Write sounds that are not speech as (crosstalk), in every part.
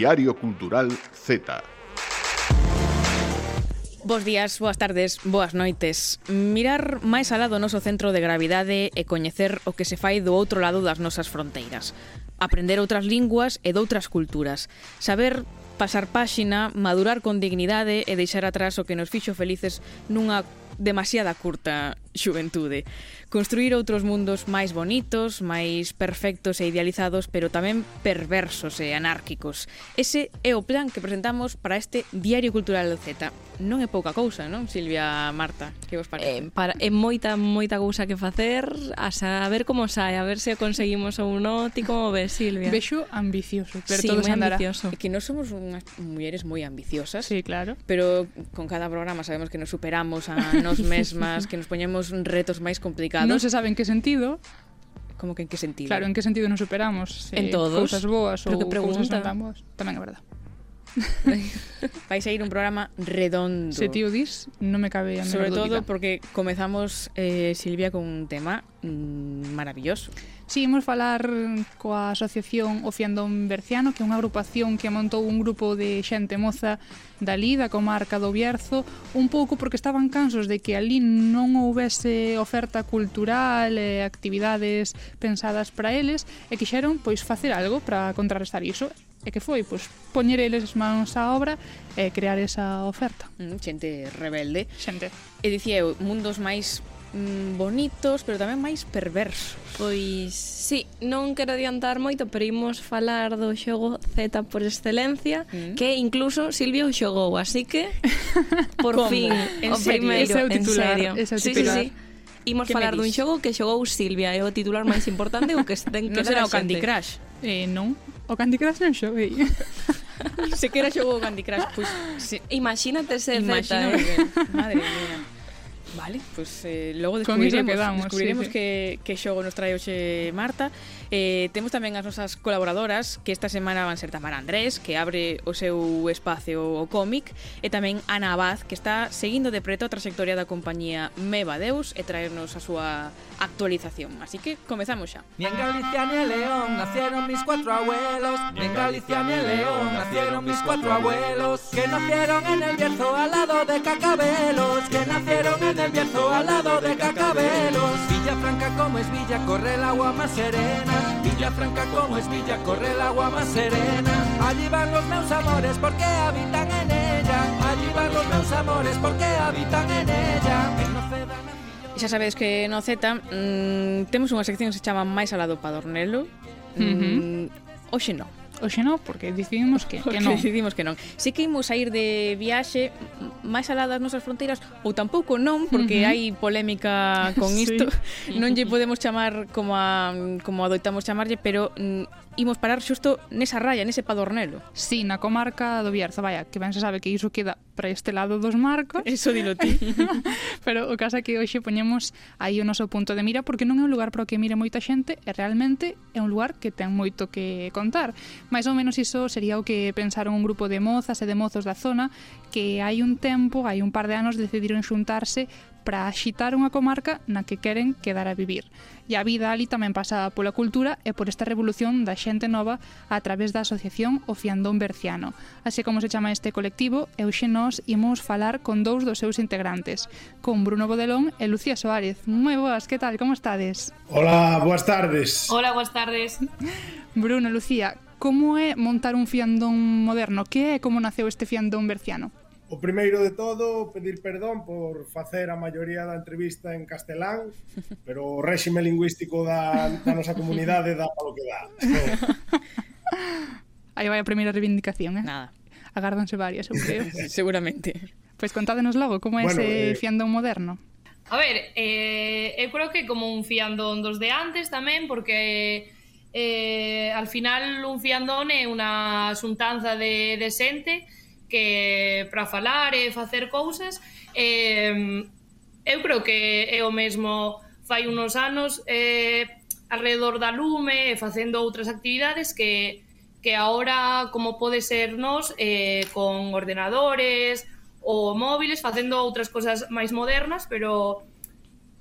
Diario Cultural Z. Bos días, boas tardes, boas noites. Mirar máis alá do noso centro de gravidade e coñecer o que se fai do outro lado das nosas fronteiras. Aprender outras linguas e doutras culturas. Saber pasar páxina, madurar con dignidade e deixar atrás o que nos fixo felices nunha demasiada curta xuventude. Construir outros mundos máis bonitos, máis perfectos e idealizados, pero tamén perversos e anárquicos. Ese é o plan que presentamos para este Diario Cultural do Z. Non é pouca cousa, non, Silvia Marta? Que vos parece? Eh, para, é moita, moita cousa que facer, a saber como sai, a ver se conseguimos ou non. Ti como ves, Silvia? Vexo ambicioso, pero sí, todo se andará. Ambicioso. É que non somos unhas mulleres moi ambiciosas. Sí, claro. Pero con cada programa sabemos que nos superamos a nos mesmas, que nos poñemos superamos retos máis complicados. Non se sabe en que sentido, como que en que sentido? Claro, en que sentido nos superamos? Se en todos. Cousas boas Pero ou que pregunta. cousas non tan boas. Tamén é verdade. (laughs) Vais a ir un programa redondo. Se ti o dis, non me cabe a Sobre todo dúbida. porque comezamos, eh, Silvia, con un tema mm, maravilloso. Si, sí, imos falar coa asociación O Fiandón Berciano, que é unha agrupación que montou un grupo de xente moza dali, da comarca do Bierzo, un pouco porque estaban cansos de que ali non houvese oferta cultural e actividades pensadas para eles, e quixeron pois facer algo para contrarrestar iso e que foi pois poñer eles as mans á obra e crear esa oferta. Mm, xente rebelde. Xente. E dicía eu, mundos máis mm, bonitos, pero tamén máis perversos. Pois, sí, non quero adiantar moito, pero imos falar do xogo Z por excelencia, mm. que incluso Silvia o xogou, así que (laughs) por Como? fin, en o serio? primeiro, é o titular, en serio. É o titular. Sí, sí, sí. Imos falar dun xogo que xogou Silvia, é o titular máis importante o que ten (laughs) que no será o Candy Crush. Eh, non, o Candy Crush non xoguei. (laughs) Se quera xogo o Candy Crush, pois... Pues. Imagínate ser Imagínate, Zeta, eh. Madre mía. Vale, pois pues, eh, logo descubriremos, quedamos, descubriremos sí, sí. Que, que xogo nos trae hoxe eh, Marta. Eh, Temos tamén as nosas colaboradoras que esta semana van ser Tamara Andrés que abre o seu espacio o cómic e tamén Ana Abad que está seguindo de preto a trayectoria da compañía Meva Deus e traernos a súa actualización. Así que comezamos xa. Ni en Galicia ni en León nacieron mis cuatro abuelos. Ni en Galicia ni en León nacieron mis cuatro abuelos Que nacieron en el Bierzo al lado de Cacabelos Que nacieron en del Bierzo al lado de Cacabelos. Villafranca como es Villa, corre el agua más serena. Villafranca como es Villa, corre el agua más serena. Allí van los meus amores porque habitan en ella. Allí van los meus amores porque habitan en ella. En xa sabedes que no Z mm, temos unha sección que se chama Máis alado pa Dornelo. Mm, uh -huh. Oxe non. Oxe non, porque decidimos que, porque que non. decidimos que non. Se que imos a ir de viaxe máis alá das nosas fronteiras, ou tampouco non, porque uh -huh. hai polémica con (laughs) isto. sí. Non lle podemos chamar como a, como adoitamos chamarlle, pero imos parar xusto nesa raya, nese padornelo. Si, sí, na comarca do Bierzo, vaya, que ben se sabe que iso queda para este lado dos marcos. Eso dilo ti. (laughs) Pero o caso é que hoxe poñemos aí o noso punto de mira porque non é un lugar para o que mire moita xente e realmente é un lugar que ten moito que contar. Mais ou menos iso sería o que pensaron un grupo de mozas e de mozos da zona que hai un tempo, hai un par de anos, decidiron xuntarse para axitar unha comarca na que queren quedar a vivir. E a vida ali tamén pasaba pola cultura e por esta revolución da xente nova a través da asociación O Fiandón Berciano. Así como se chama este colectivo, euxe nós imos falar con dous dos seus integrantes, con Bruno Bodelón e Lucía Soárez. Moi boas, que tal, como estades? Hola, boas tardes. Hola, boas tardes. (laughs) Bruno, Lucía, como é montar un fiandón moderno? Que é como naceu este fiandón berciano? O primeiro de todo, pedir perdón por facer a maioría da entrevista en castelán, (laughs) pero o réxime lingüístico da, da nosa comunidade dá o que dá. (laughs) Aí vai a primeira reivindicación, eh? Nada. Agárdanse varias, eu creo. (laughs) Seguramente. Pois pues contádenos logo, como é bueno, ese eh... fiandón moderno? A ver, eh, eu creo que como un fiandón dos de antes tamén, porque eh, al final un fiandón é unha xuntanza de, de xente que que para falar e facer cousas. Eh, eu creo que é o mesmo fai unos anos eh, alrededor da lume e facendo outras actividades que que agora como pode ser nos eh, con ordenadores ou móviles facendo outras cosas máis modernas, pero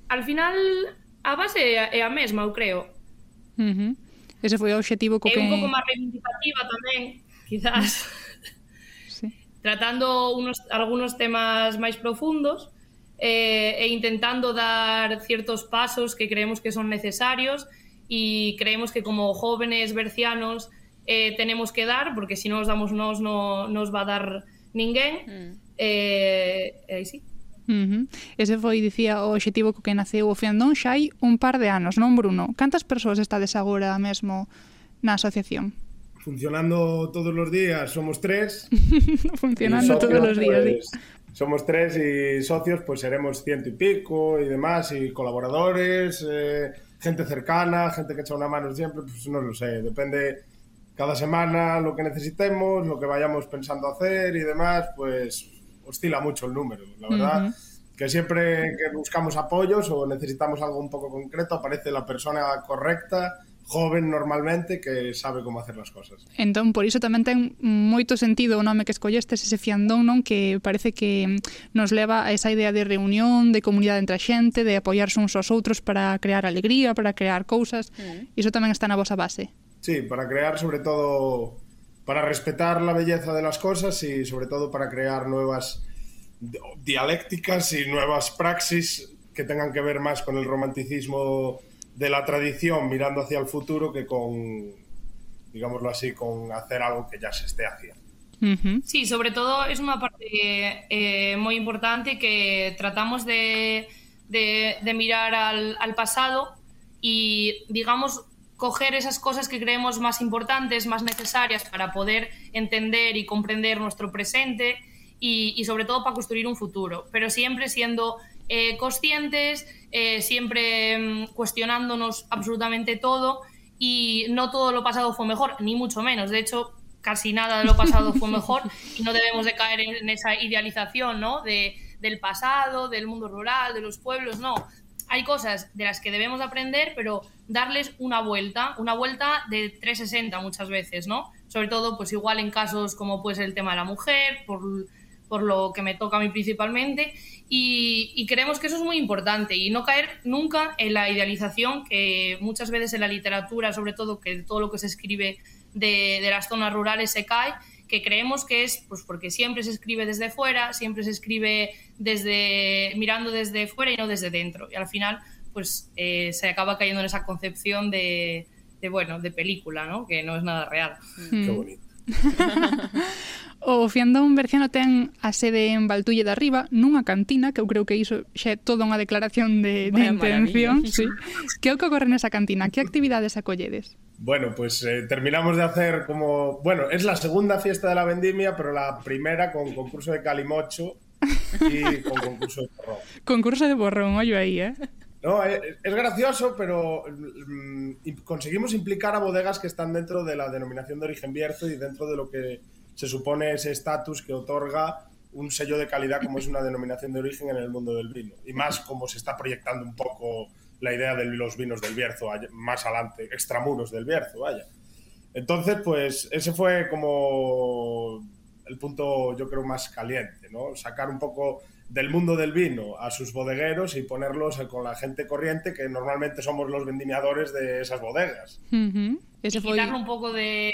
al final a base é a mesma, eu creo. Uh -huh. Ese foi o obxectivo co que... É un pouco máis reivindicativa tamén, quizás. (laughs) tratando unos, algunos temas máis profundos eh, e intentando dar ciertos pasos que creemos que son necesarios y creemos que como jóvenes bercianos eh, tenemos que dar, porque si no os damos nos no nos va a dar ninguén. Mm. Eh, e aí sí. Uh -huh. Ese foi, dicía, o obxectivo co que naceu o Fiandón xa hai un par de anos, non, Bruno? Cantas persoas estades agora mesmo na asociación? Funcionando todos los días somos tres. (laughs) Funcionando socios, todos los días, sí. pues, Somos tres y socios, pues seremos ciento y pico y demás, y colaboradores, eh, gente cercana, gente que echa una mano siempre, pues no lo sé, depende cada semana lo que necesitemos, lo que vayamos pensando hacer y demás, pues oscila mucho el número, la verdad. Ujú. Que siempre que buscamos apoyos o necesitamos algo un poco concreto, aparece la persona correcta, joven normalmente que sabe como hacer las cosas. Entón, por iso tamén ten moito sentido o nome que escollestes, ese fiandón, non? Que parece que nos leva a esa idea de reunión, de comunidade entre a xente, de apoiarse uns aos outros para crear alegría, para crear cousas. Mm. Iso tamén está na vosa base. Sí, para crear sobre todo para respetar la belleza de las cosas y sobre todo para crear nuevas dialécticas y nuevas praxis que tengan que ver más con el romanticismo de la tradición mirando hacia el futuro que con, digámoslo así, con hacer algo que ya se esté haciendo. Sí, sobre todo es una parte eh, muy importante que tratamos de, de, de mirar al, al, pasado y, digamos, coger esas cosas que creemos más importantes, más necesarias para poder entender y comprender nuestro presente y, y sobre todo para construir un futuro, pero siempre siendo eh, conscientes, eh, siempre mm, cuestionándonos absolutamente todo y no todo lo pasado fue mejor, ni mucho menos. De hecho, casi nada de lo pasado fue mejor (laughs) y no debemos de caer en, esa idealización ¿no? de, del pasado, del mundo rural, de los pueblos, no. Hay cosas de las que debemos aprender, pero darles una vuelta, una vuelta de 360 muchas veces, ¿no? Sobre todo, pues igual en casos como puede ser el tema de la mujer, por, por lo que me toca a mí principalmente, y, y, creemos que eso es muy importante y no caer nunca en la idealización que muchas veces en la literatura, sobre todo que todo lo que se escribe de, de, las zonas rurales se cae, que creemos que es pues porque siempre se escribe desde fuera, siempre se escribe desde mirando desde fuera y no desde dentro. Y al final pues eh, se acaba cayendo en esa concepción de, de, bueno, de película, ¿no? Que no es nada real. Mm. Qué bonito. (laughs) O Fiandón Berciano ten a sede en Valtulle da Arriba, nunha cantina, que eu creo que iso xa é toda unha declaración de, de intención. (laughs) Sí. Que é o que ocorre nesa cantina? Que actividades acolledes? Bueno, pues eh, terminamos de hacer como... Bueno, es la segunda fiesta de la vendimia, pero la primera con concurso de calimocho y con concurso de borrón. (laughs) Concurso de borrón, oye aí, eh? No, eh, es gracioso, pero mm, conseguimos implicar a bodegas que están dentro de la denominación de origen Bierzo y dentro de lo que se supone ese estatus que otorga un sello de calidad como es una denominación de origen en el mundo del vino. Y más como se está proyectando un poco la idea de los vinos del Bierzo más adelante, extramuros del Bierzo, vaya. Entonces, pues ese fue como el punto, yo creo, más caliente, ¿no? Sacar un poco del mundo del vino a sus bodegueros y ponerlos con la gente corriente que normalmente somos los vendimiadores de esas bodegas. Uh -huh. Ese y fue... quitarle un poco de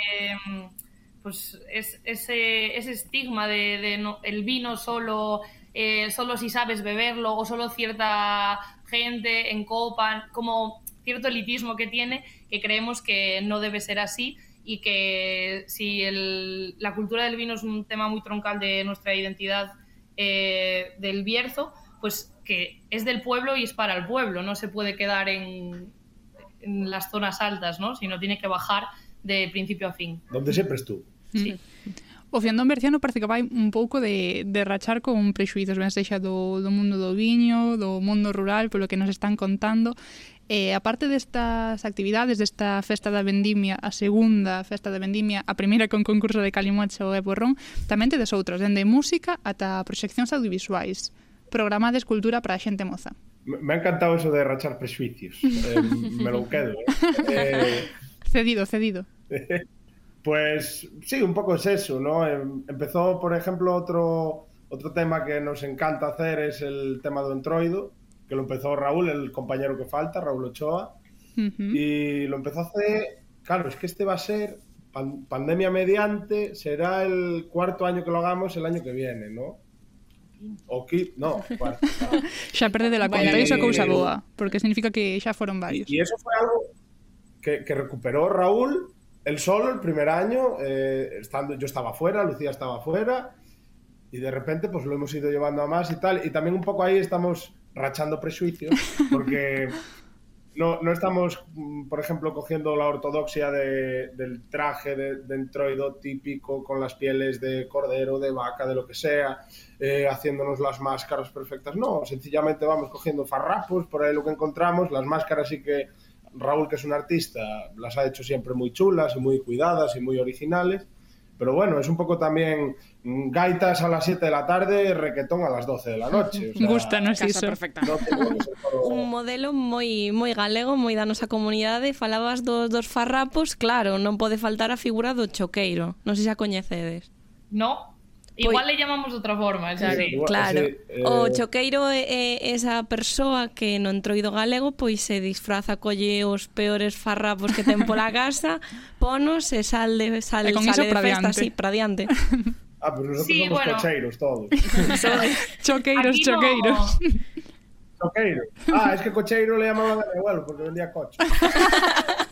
pues es, ese, ese estigma de, no, el vino solo eh, solo si sabes beberlo o solo cierta gente en copa como cierto elitismo que tiene que creemos que no debe ser así y que si el, la cultura del vino es un tema muy troncal de nuestra identidad eh, del Bierzo, pues que es del pueblo y es para el pueblo, no se puede quedar en, en las zonas altas, ¿no? sino tiene que bajar de principio a fin. Donde siempre estuvo. Sí. O fiandón berciano parece que vai un pouco de, de rachar con prexuizos, ben sexa do, do mundo do viño, do mundo rural, polo que nos están contando. Eh, a parte destas actividades, desta festa da vendimia, a segunda festa da vendimia, a primeira con concurso de Calimocho e Borrón, tamén tedes outros, dende música ata proxeccións audiovisuais, programades cultura para a xente moza. Me ha encantado eso de rachar prexuicios. eh, me lo quedo. Eh. (laughs) eh cedido, cedido. (laughs) Pues sí, un poco es eso, ¿no? Empezó, por ejemplo, otro, otro tema que nos encanta hacer es el tema de Entroido, que lo empezó Raúl, el compañero que falta, Raúl Ochoa, uh -huh. y lo empezó a hacer, claro, es que este va a ser pan- pandemia mediante, será el cuarto año que lo hagamos el año que viene, ¿no? O qui... No, (laughs) cuarto. Xa perde la Vale. iso cousa boa, porque significa que xa foron varios. Y eso fue algo que, que recuperó Raúl él solo el primer año, eh, estando, yo estaba fuera, Lucía estaba fuera, y de repente pues lo hemos ido llevando a más y tal. Y también un poco ahí estamos rachando prejuicios, (laughs) porque no, no estamos, mm, por ejemplo, cogiendo la ortodoxia de- del traje de, de entroido típico con las pieles de cordero, de vaca, de lo que sea, eh, haciéndonos las máscaras perfectas. No, sencillamente vamos cogiendo farrapos, por ahí lo que encontramos. Las máscaras sí que Raúl, que es un artista, las ha hecho siempre muy chulas y muy cuidadas y muy originales. Pero bueno, es un poco también mm, gaitas a las 7 de la tarde, requetón a las 12 de la noche. O (laughs) sea, Gustanos eso. Perfecta. No todo... un modelo moi moi galego, moi da nosa comunidade, falabas dos, dos farrapos, claro, non pode faltar a figura do choqueiro. Non sei se a coñecedes. No, Pois- igual le chamamos de outra forma, xa sí, igual, Claro. Sí, eh... O choqueiro é esa persoa que no entroido galego pois se disfraza colle os peores farrapos que ten pola casa, (laughs) ponos e sal de, sal, e con sale de festa así para diante. Ah, pero nosotros sí, somos bueno. cocheiros todos. (laughs) choqueiros, Aquí choqueiros. No... Choqueiro. Ah, es que cocheiro le llamaban a mi abuelo porque vendía coche. (laughs)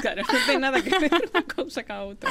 Claro, non ten nada que ver unha cousa ca outra.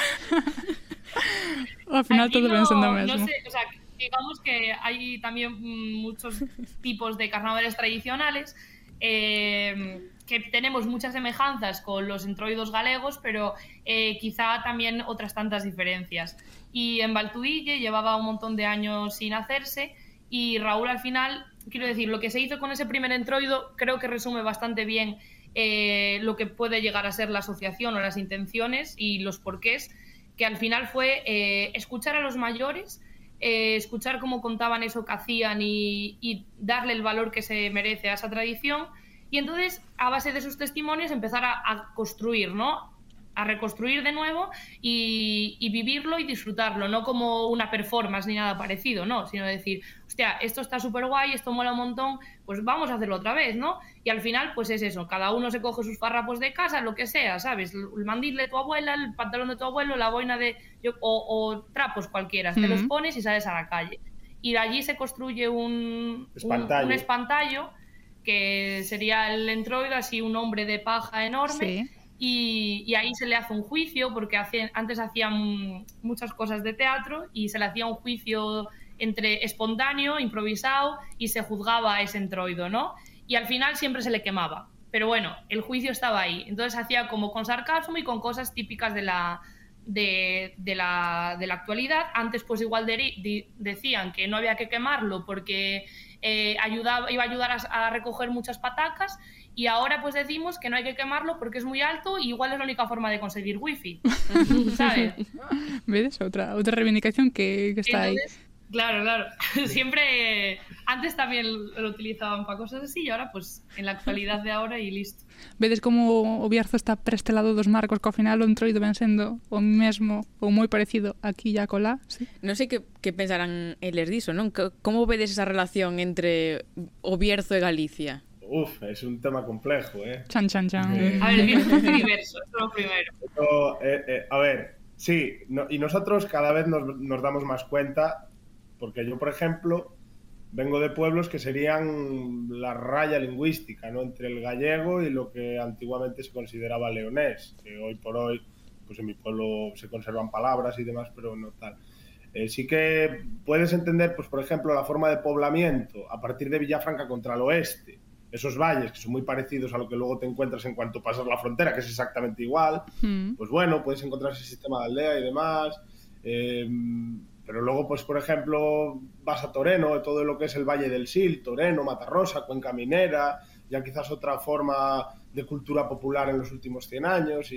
Ao final Aquí todo ven sendo o mesmo. No sé, o sea, digamos que hay también mm, muchos tipos de carnavales tradicionales eh, que tenemos muchas semejanzas con los entroidos galegos, pero eh, quizá también otras tantas diferencias. Y en Baltuille llevaba un montón de años sin hacerse y Raúl al final, quiero decir, lo que se hizo con ese primer entroido creo que resume bastante bien eh, lo que puede llegar a ser la asociación o las intenciones y los porqués, que al final fue eh, escuchar a los mayores, eh, escuchar cómo contaban eso que hacían y, y darle el valor que se merece a esa tradición. Y entonces, a base de sus testimonios, empezar a, a construir, ¿no? A reconstruir de nuevo y, y vivirlo y disfrutarlo, no como una performance ni nada parecido, ¿no? Sino decir, hostia, esto está súper guay, esto mola un montón, pues vamos a hacerlo otra vez, ¿no? Y al final, pues es eso, cada uno se coge sus farrapos de casa, lo que sea, ¿sabes? El mandil de tu abuela, el pantalón de tu abuelo, la boina de... yo- o, o trapos cualquiera, te los pones y sales a la calle. Y allí se construye un, un, Espantallo. un espantallo, que sería el entroido, así un hombre de paja enorme, Sí. y, y ahí se le hace un juicio, porque hace- antes hacían muchas cosas de teatro y se le hacía un juicio entre espontáneo, improvisado, y se juzgaba a ese entroido, ¿no? Y al final siempre se le quemaba. Pero bueno, el juicio estaba ahí. Entonces hacía como con sarcasmo y con cosas típicas de la, de, de la, de la actualidad. Antes pues igual de- decían que no había que quemarlo porque eh, ayudaba, iba a ayudar a, a recoger muchas patacas y ahora pues decimos que no hay que quemarlo porque es muy alto y igual es la única forma de conseguir wifi. (laughs) ¿Sabes? Vedes? Outra, outra reivindicación que, que está. Entonces, claro, claro. (laughs) Siempre, eh, antes también lo utilizaban para cosas así y ahora pues en la actualidad de ahora y listo. Vedes como o Bierzo está prestelado dos marcos que ao final o entroido ven sendo o mesmo ou moi parecido aquí e acolá. Sí. Non sei que, que pensarán eles diso, non? Como vedes esa relación entre o Bierzo e Galicia? Uf, es un tema complejo, ¿eh? Chan, chan, chan. A ver, bien es diverso, (laughs) es lo primero. Pero, eh, eh, a ver, sí, no- y nosotros cada vez nos, nos damos más cuenta, porque yo, por ejemplo, vengo de pueblos que serían la raya lingüística, ¿no? Entre el gallego y lo que antiguamente se consideraba leonés, que hoy por hoy, pues en mi pueblo se conservan palabras y demás, pero no tal. Eh, sí que puedes entender, pues por ejemplo, la forma de poblamiento a partir de Villafranca contra el oeste, esos valles que son muy parecidos a lo que luego te encuentras en cuanto pasas la frontera, que es exactamente igual, Mm. pues bueno, puedes encontrar ese sistema de aldea y demás. eh, pero luego, pues por ejemplo, vas a Toreno, todo lo que es el Valle del Sil, Toreno, Matarrosa, Cuenca Minera, ya quizás otra forma de cultura popular en los últimos 100 años.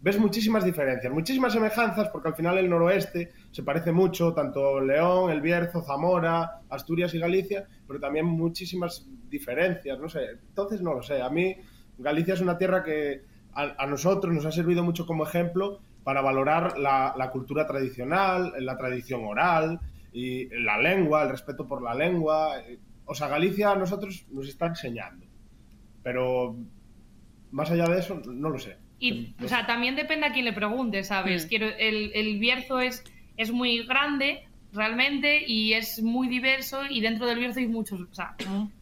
Ves muchísimas diferencias, muchísimas semejanzas, porque al final el noroeste se parece mucho, tanto León, El Bierzo, Zamora, Asturias y Galicia, pero también muchísimas diferencias, no sé. Entonces, no lo sé. A mí, Galicia es una tierra que a nosotros nos ha servido mucho como ejemplo para valorar la, la cultura tradicional, la tradición oral y la lengua, el respeto por la lengua. Eh, O sea, Galicia a nosotros nos está enseñando. Pero más allá de eso, no lo sé. Y, o sea, también depende a quién le pregunte, ¿sabes? Mm. Quiero, el, el Bierzo es, es muy grande, realmente, y es muy diverso, y dentro del Bierzo hay muchos, o sea,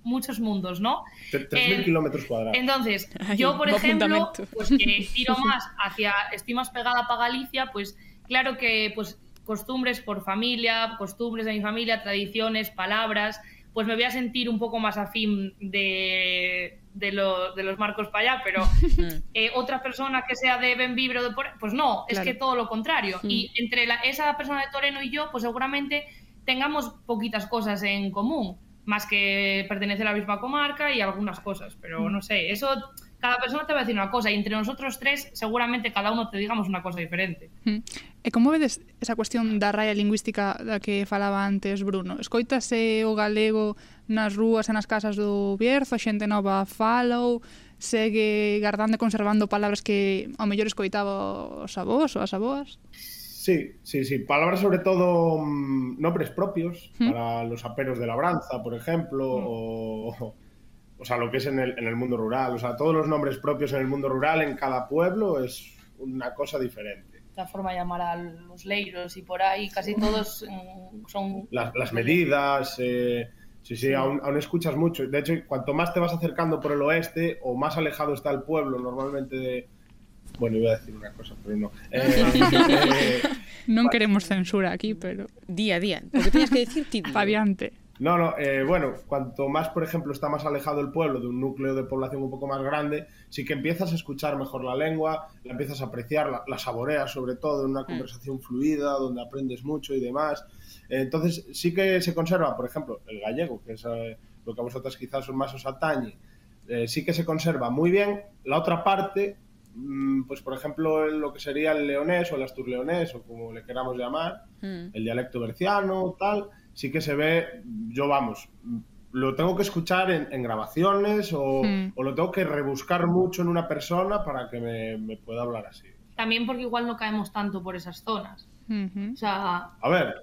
muchos mundos, ¿no? Tre- 3.000 El- kilómetros cuadrados. Entonces, Ay, yo, por ejemplo, pues que (laughs) tiro más hacia, estoy más pegada para Galicia, pues claro que pues costumbres por familia, costumbres de mi familia, tradiciones, palabras, pues me voy a sentir un poco más afín de, de, lo- de los marcos para allá, pero (laughs) Mm. eh, otra persona que sea de Benvibre o de por... pues no, es Claro. que todo lo contrario. Mm. Y entre la- esa persona de Toreno y yo, pues seguramente tengamos poquitas cosas en común, más que pertenecer a la misma comarca y algunas cosas, pero no sé, eso cada persona te va a decir una cosa y entre nosotros tres seguramente cada uno te digamos una cosa diferente. Hmm. E como vedes esa cuestión da raia lingüística da que falaba antes Bruno? Escoitase o galego nas rúas e nas casas do Bierzo, a xente nova fala ou segue guardando e conservando palabras que ao mellor escoitaba os avós ou as avoas? Sí, sí, sí. Palabras sobre todo mm, nombres propios ¿Mm? para los aperos de labranza, por ejemplo, ¿Mm? o o sea, lo que es en el, en el mundo rural. O sea, todos los nombres propios en el mundo rural, en cada pueblo, es una cosa diferente. La forma de llamar a los leiros y por ahí, casi todos mm, son... Las, las medidas, eh, sí, sí, Aún, aún escuchas mucho. De hecho, cuanto más te vas acercando por el oeste o más alejado está el pueblo normalmente de... Bueno, iba a decir una cosa, pero no. (laughs) Eh, eh, Non queremos censura aquí, pero Día a día. Porque tienes que decir. No, no, eh, bueno, cuanto más, por ejemplo, está más alejado el pueblo de un núcleo de población un poco más grande, sí que empiezas a escuchar mejor la lengua, la empiezas a apreciar, la, la saboreas sobre todo en una conversación fluida, donde aprendes mucho y demás. Entonces, sí que se conserva, por ejemplo, el gallego, que es eh, lo que a vosotras quizás más os atañe, eh, sí que se conserva muy bien. La otra parte, mm, pues por ejemplo, lo que sería el leonés o el asturleonés, o como le queramos llamar, Mm. el dialecto berciano, tal, sí que se ve, yo vamos, lo tengo que escuchar en, en grabaciones o, Mm. o lo tengo que rebuscar mucho en una persona para que me, me pueda hablar así. También porque igual no caemos tanto por esas zonas. O sea, A ver,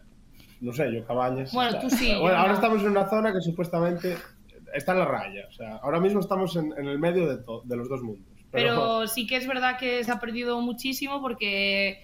no sé, yo Cabañas. Bueno, o sea, tú sí, (laughs) Bueno, ahora no. estamos en una zona que supuestamente está en la raya. O sea, ahora mismo estamos en, en el medio de, to- de los dos mundos. Pero (laughs) sí que es verdad que se ha perdido muchísimo porque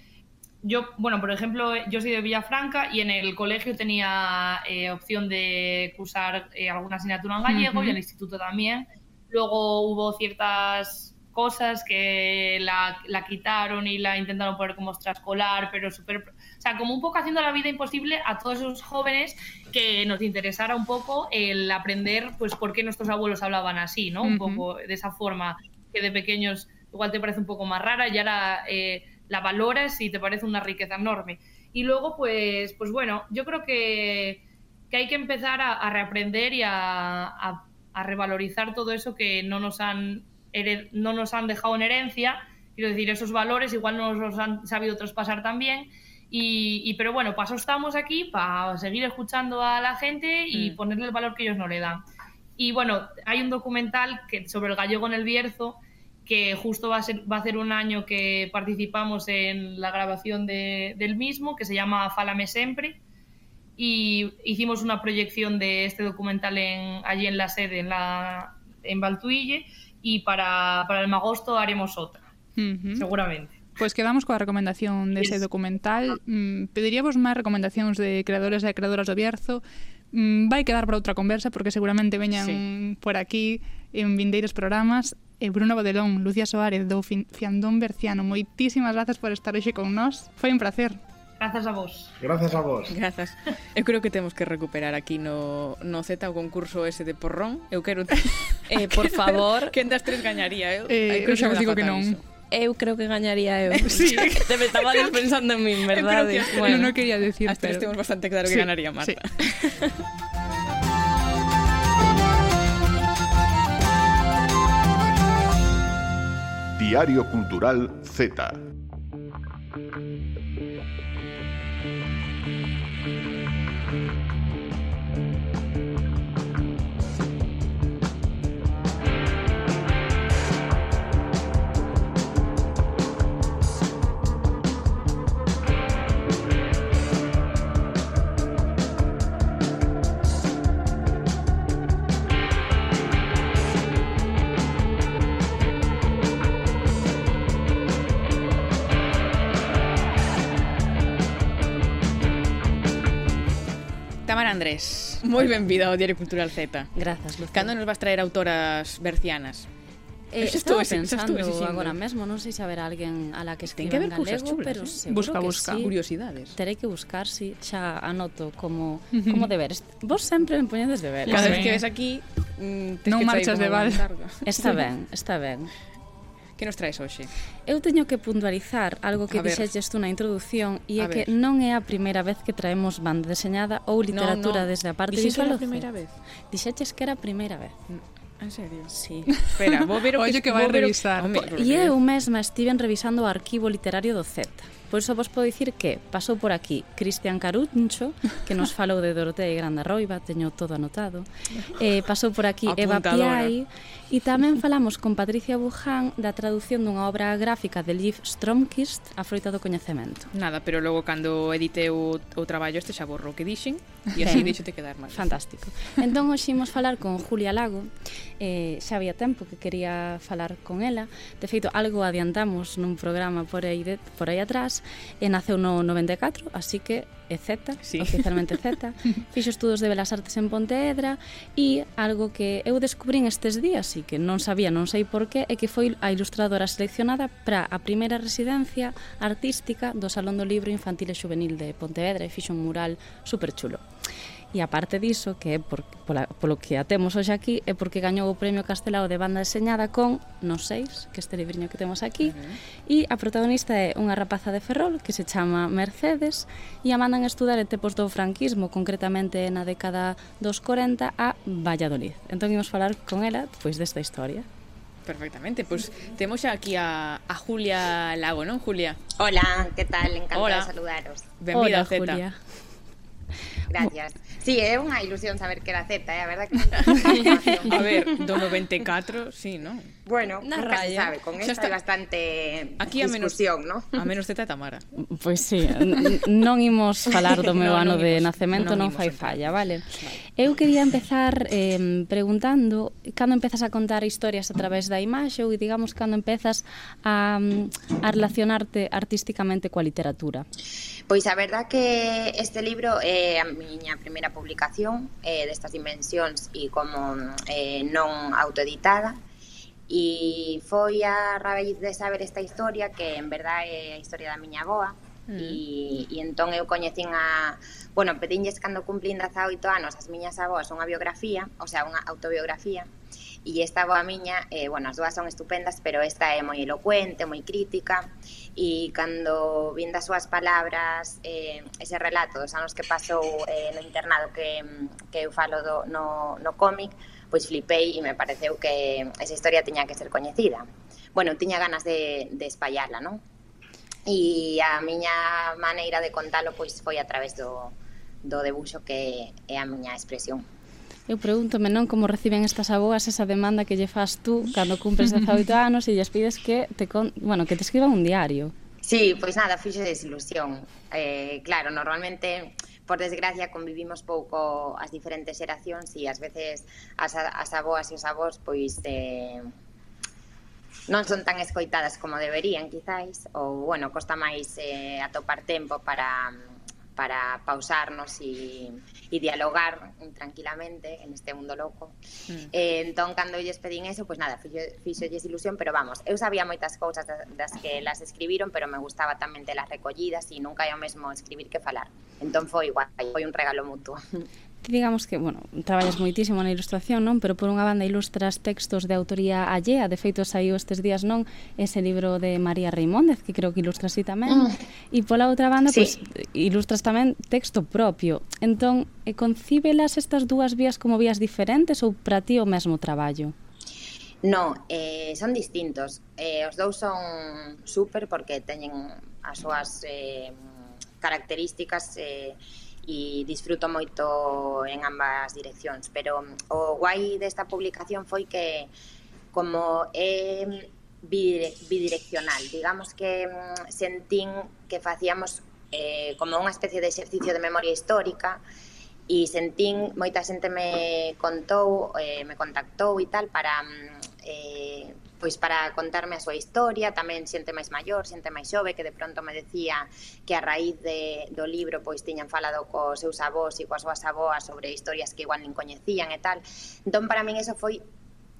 yo, bueno, por ejemplo, yo soy de Villafranca y en el colegio tenía eh, opción de cursar eh, alguna asignatura en gallego Ujú. y en el instituto también. Luego hubo ciertas cosas que la, la quitaron y la intentaron poner como extraescolar, pero súper... O sea, como un poco haciendo la vida imposible a todos esos jóvenes que nos interesara un poco el aprender, pues, por qué nuestros abuelos hablaban así, ¿no? Un Ujú. poco de esa forma que de pequeños igual te parece un poco más rara y ahora eh, la valoras y te parece una riqueza enorme. Y luego, pues, pues bueno, yo creo que, que hay que empezar a, a reaprender y a, a- a revalorizar todo eso que no nos han hered- no nos han dejado en herencia. Quiero decir, esos valores igual no nos los han sabido traspasar también. Y, y- pero bueno, paso estamos aquí para seguir escuchando a la gente y Mm. ponerle el valor que ellos no le dan. Y bueno, hay un documental que, sobre el gallego en el Bierzo que justo va a, ser, va a hacer un año que participamos en la grabación de- del mismo, que se llama Fálame Sempre. Y hicimos una proyección de este documental en, allí en la sede, en, la, en Valtuille, y para, para el magosto haremos otra, Ujú. seguramente. Pois quedamos coa recomendación dese Es- documental. Mm, pediríamos máis recomendacións de creadores e creadoras do Bierzo. Mm, vai quedar para outra conversa porque seguramente veñan Sí. por aquí en vindeiros programas. e Bruno Bodelón, Lucía Soares do Fiandón Berciano. Moitísimas grazas por estar hoxe con nós. Foi un placer. Grazas a vos. Grazas a vos. Grazas. Eu creo que temos que recuperar aquí no, no Z o concurso ese de porrón. Eu quero... (laughs) eh, por favor... (laughs) Quen das tres gañaría? Eu, eh, eu xa vos digo que non. Iso. Eu creo que gañaría eu. (laughs) Sí. Te me estaba pensando en min, verdade? Eu creo que, bueno, non no quería decir, As pero... temos bastante claro que sí, ganaría Marta. Sí. Diario Cultural Z. Andrés, moi benvida ao Diario Cultural Z. Grazas, Lucía. Cando nos vas traer autoras bercianas? Eh, estaba estuve, pensando xa estuve agora mesmo, non sei se haberá alguén a la que escriba Ten que en cousas chulas, pero eh? busca, busca. Sí. Curiosidades. Terei que buscar, si sí. xa anoto como, como deberes. Vos sempre me poñedes deberes. Cada vez que ves aquí, mm, non marchas de val. Está (laughs) ben, está ben. Que nos traes hoxe? Eu teño que puntualizar algo que dixeches tú na introdución e é que non é a primeira vez que traemos banda deseñada ou literatura no, no. desde a parte Dixen visual. Dixen que era a primeira vez? Dixeches que era a primeira vez. En serio? Sí. Espera, vou ver o (laughs) que... Ollo que vai revisar. E eu mesma estiven revisando o arquivo literario do Z. Por iso vos podo dicir que pasou por aquí Cristian Caruncho, que nos (laughs) falou de Dorotea e Grande Roiva, teño todo anotado. Eh, pasou por aquí Apuntadora. Eva Piai, E tamén falamos con Patricia Buján da traducción dunha obra gráfica de Liv Stromkist, A froita do coñecemento. Nada, pero logo cando edite o, o traballo este xa borro o que dixen e así deixo te quedar mal. Fantástico. Entón hoxe imos falar con Julia Lago. Eh, xa había tempo que quería falar con ela. De feito, algo adiantamos nun programa por aí, de, por aí atrás e naceu no 94, así que e Z, sí. oficialmente Z, (laughs) fixo estudos de Belas Artes en Pontevedra e algo que eu descubrín estes días e que non sabía, non sei por qué, é que foi a ilustradora seleccionada para a primeira residencia artística do Salón do Libro Infantil e Juvenil de Pontevedra e fixo un mural superchulo. chulo. E a parte diso, que é por, pola, polo que a temos hoxe aquí, é porque gañou o Premio Castelao de Banda Deseñada con Nos Seis, que este libriño que temos aquí, uh -huh. e a protagonista é unha rapaza de Ferrol que se chama Mercedes e a mandan estudar en tempos do franquismo, concretamente na década dos 40 a Valladolid. Entón imos falar con ela pois desta historia. Perfectamente, pois pues, temos xa aquí a, a Julia Lago, non, Julia? Hola, que tal? Encantada de saludaros. Benvida, Hola, Zeta. Julia. Gracias. Sí, é unha ilusión saber que era Z, eh? a verdade que (laughs) A ver, do 94, sí, non? Bueno, Na nunca raya. se sabe, con esta está... bastante Aquí a menos, discusión, ¿no? A menos Z Tamara. Pois pues sí, non imos falar do (laughs) meu ano de imos, nacemento, non, non fai falla, vale? Eu quería empezar eh, preguntando cando empezas a contar historias a través da imaxe ou digamos cando empezas a, mm, a relacionarte artísticamente coa literatura. Pois a verdad que este libro é a miña primeira publicación eh, destas dimensións e como eh, non autoeditada. E foi a raíz de saber esta historia que en verdad é a historia da miña boa mm. e, e entón eu coñecín a bueno, pedinlles cando cumplín 18 anos as miñas avós unha biografía, o sea, unha autobiografía e esta boa miña, eh, bueno, as dúas son estupendas, pero esta é moi elocuente, moi crítica, e cando vin das súas palabras eh, ese relato dos anos que pasou eh, no internado que, que eu falo do, no, no cómic, pois flipei e me pareceu que esa historia tiña que ser coñecida. Bueno, tiña ganas de, de espallarla, non? E a miña maneira de contalo pois foi a través do, do debuxo que é a miña expresión. Eu pregúntome non como reciben estas abogas esa demanda que lle fas tú cando cumpres (laughs) 18 anos e lles pides que te con... bueno, que te escriban un diario. Sí, pois nada, fixe desilusión. Eh, claro, normalmente por desgracia convivimos pouco as diferentes xeracións e ás veces as, as aboas e os avós pois eh, non son tan escoitadas como deberían quizáis ou bueno, costa máis eh, atopar tempo para para pausarnos e, e dialogar tranquilamente en este mundo loco. Mm. Eh, entón, cando lles pedín eso, pois pues nada, fixo, fixolles ilusión, pero vamos, eu sabía moitas cousas das, das que las escribiron, pero me gustaba tamén telas recollidas e nunca é o mesmo escribir que falar. Entón foi igual, foi un regalo mutuo. (laughs) ti digamos que, bueno, traballas moitísimo na ilustración, non? Pero por unha banda ilustras textos de autoría allea, de feito saiu estes días, non? Ese libro de María Reimóndez, que creo que ilustras así tamén. Mm. E pola outra banda, sí. pois, pues, ilustras tamén texto propio. Entón, e concíbelas estas dúas vías como vías diferentes ou para ti o mesmo traballo? No, eh, son distintos. Eh, os dous son super porque teñen as súas eh, características eh, e disfruto moito en ambas direccións, pero mm, o guai desta publicación foi que como é mm, bidireccional, digamos que mm, sentín que facíamos eh, como unha especie de exercicio de memoria histórica e sentín, moita xente me contou, eh, me contactou e tal para mm, eh, pois para contarme a súa historia, tamén xente máis maior, xente máis xove que de pronto me decía que a raíz de, do libro pois tiñan falado cos seus avós e coas súas avoas sobre historias que igual nin coñecían e tal. Entón para min eso foi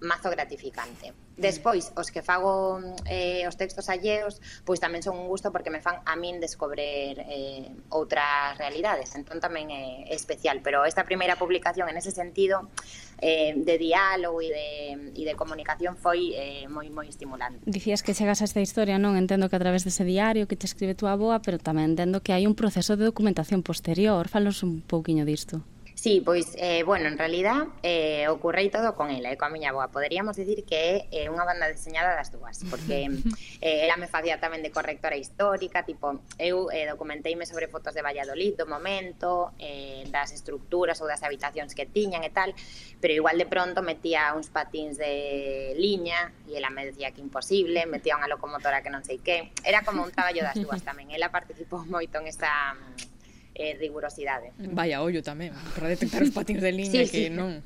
mazo gratificante. Mm. Despois, os que fago eh, os textos alleos, pois tamén son un gusto porque me fan a min descobrir eh, outras realidades, entón tamén é especial, pero esta primeira publicación en ese sentido eh, de diálogo e de, e de comunicación foi eh, moi moi estimulante. Dicías que chegas a esta historia, non? Entendo que a través dese diario que te escribe tua aboa, pero tamén entendo que hai un proceso de documentación posterior. Falos un pouquiño disto. Sí, pois, eh, bueno, en realidad eh, ocurrei todo con ela e eh, coa miña boa. Poderíamos dicir que é eh, unha banda diseñada das dúas, porque (laughs) eh, ela me facía tamén de correctora histórica, tipo, eu eh, documenteime sobre fotos de Valladolid do momento, eh, das estructuras ou das habitacións que tiñan e tal, pero igual de pronto metía uns patins de liña e ela me decía que imposible, metía unha locomotora que non sei que. Era como un traballo das dúas (laughs) tamén. Ela participou moito en esa mm, eh, rigurosidade. Vaya ollo tamén, para detectar os patins de liña sí, que sí. non...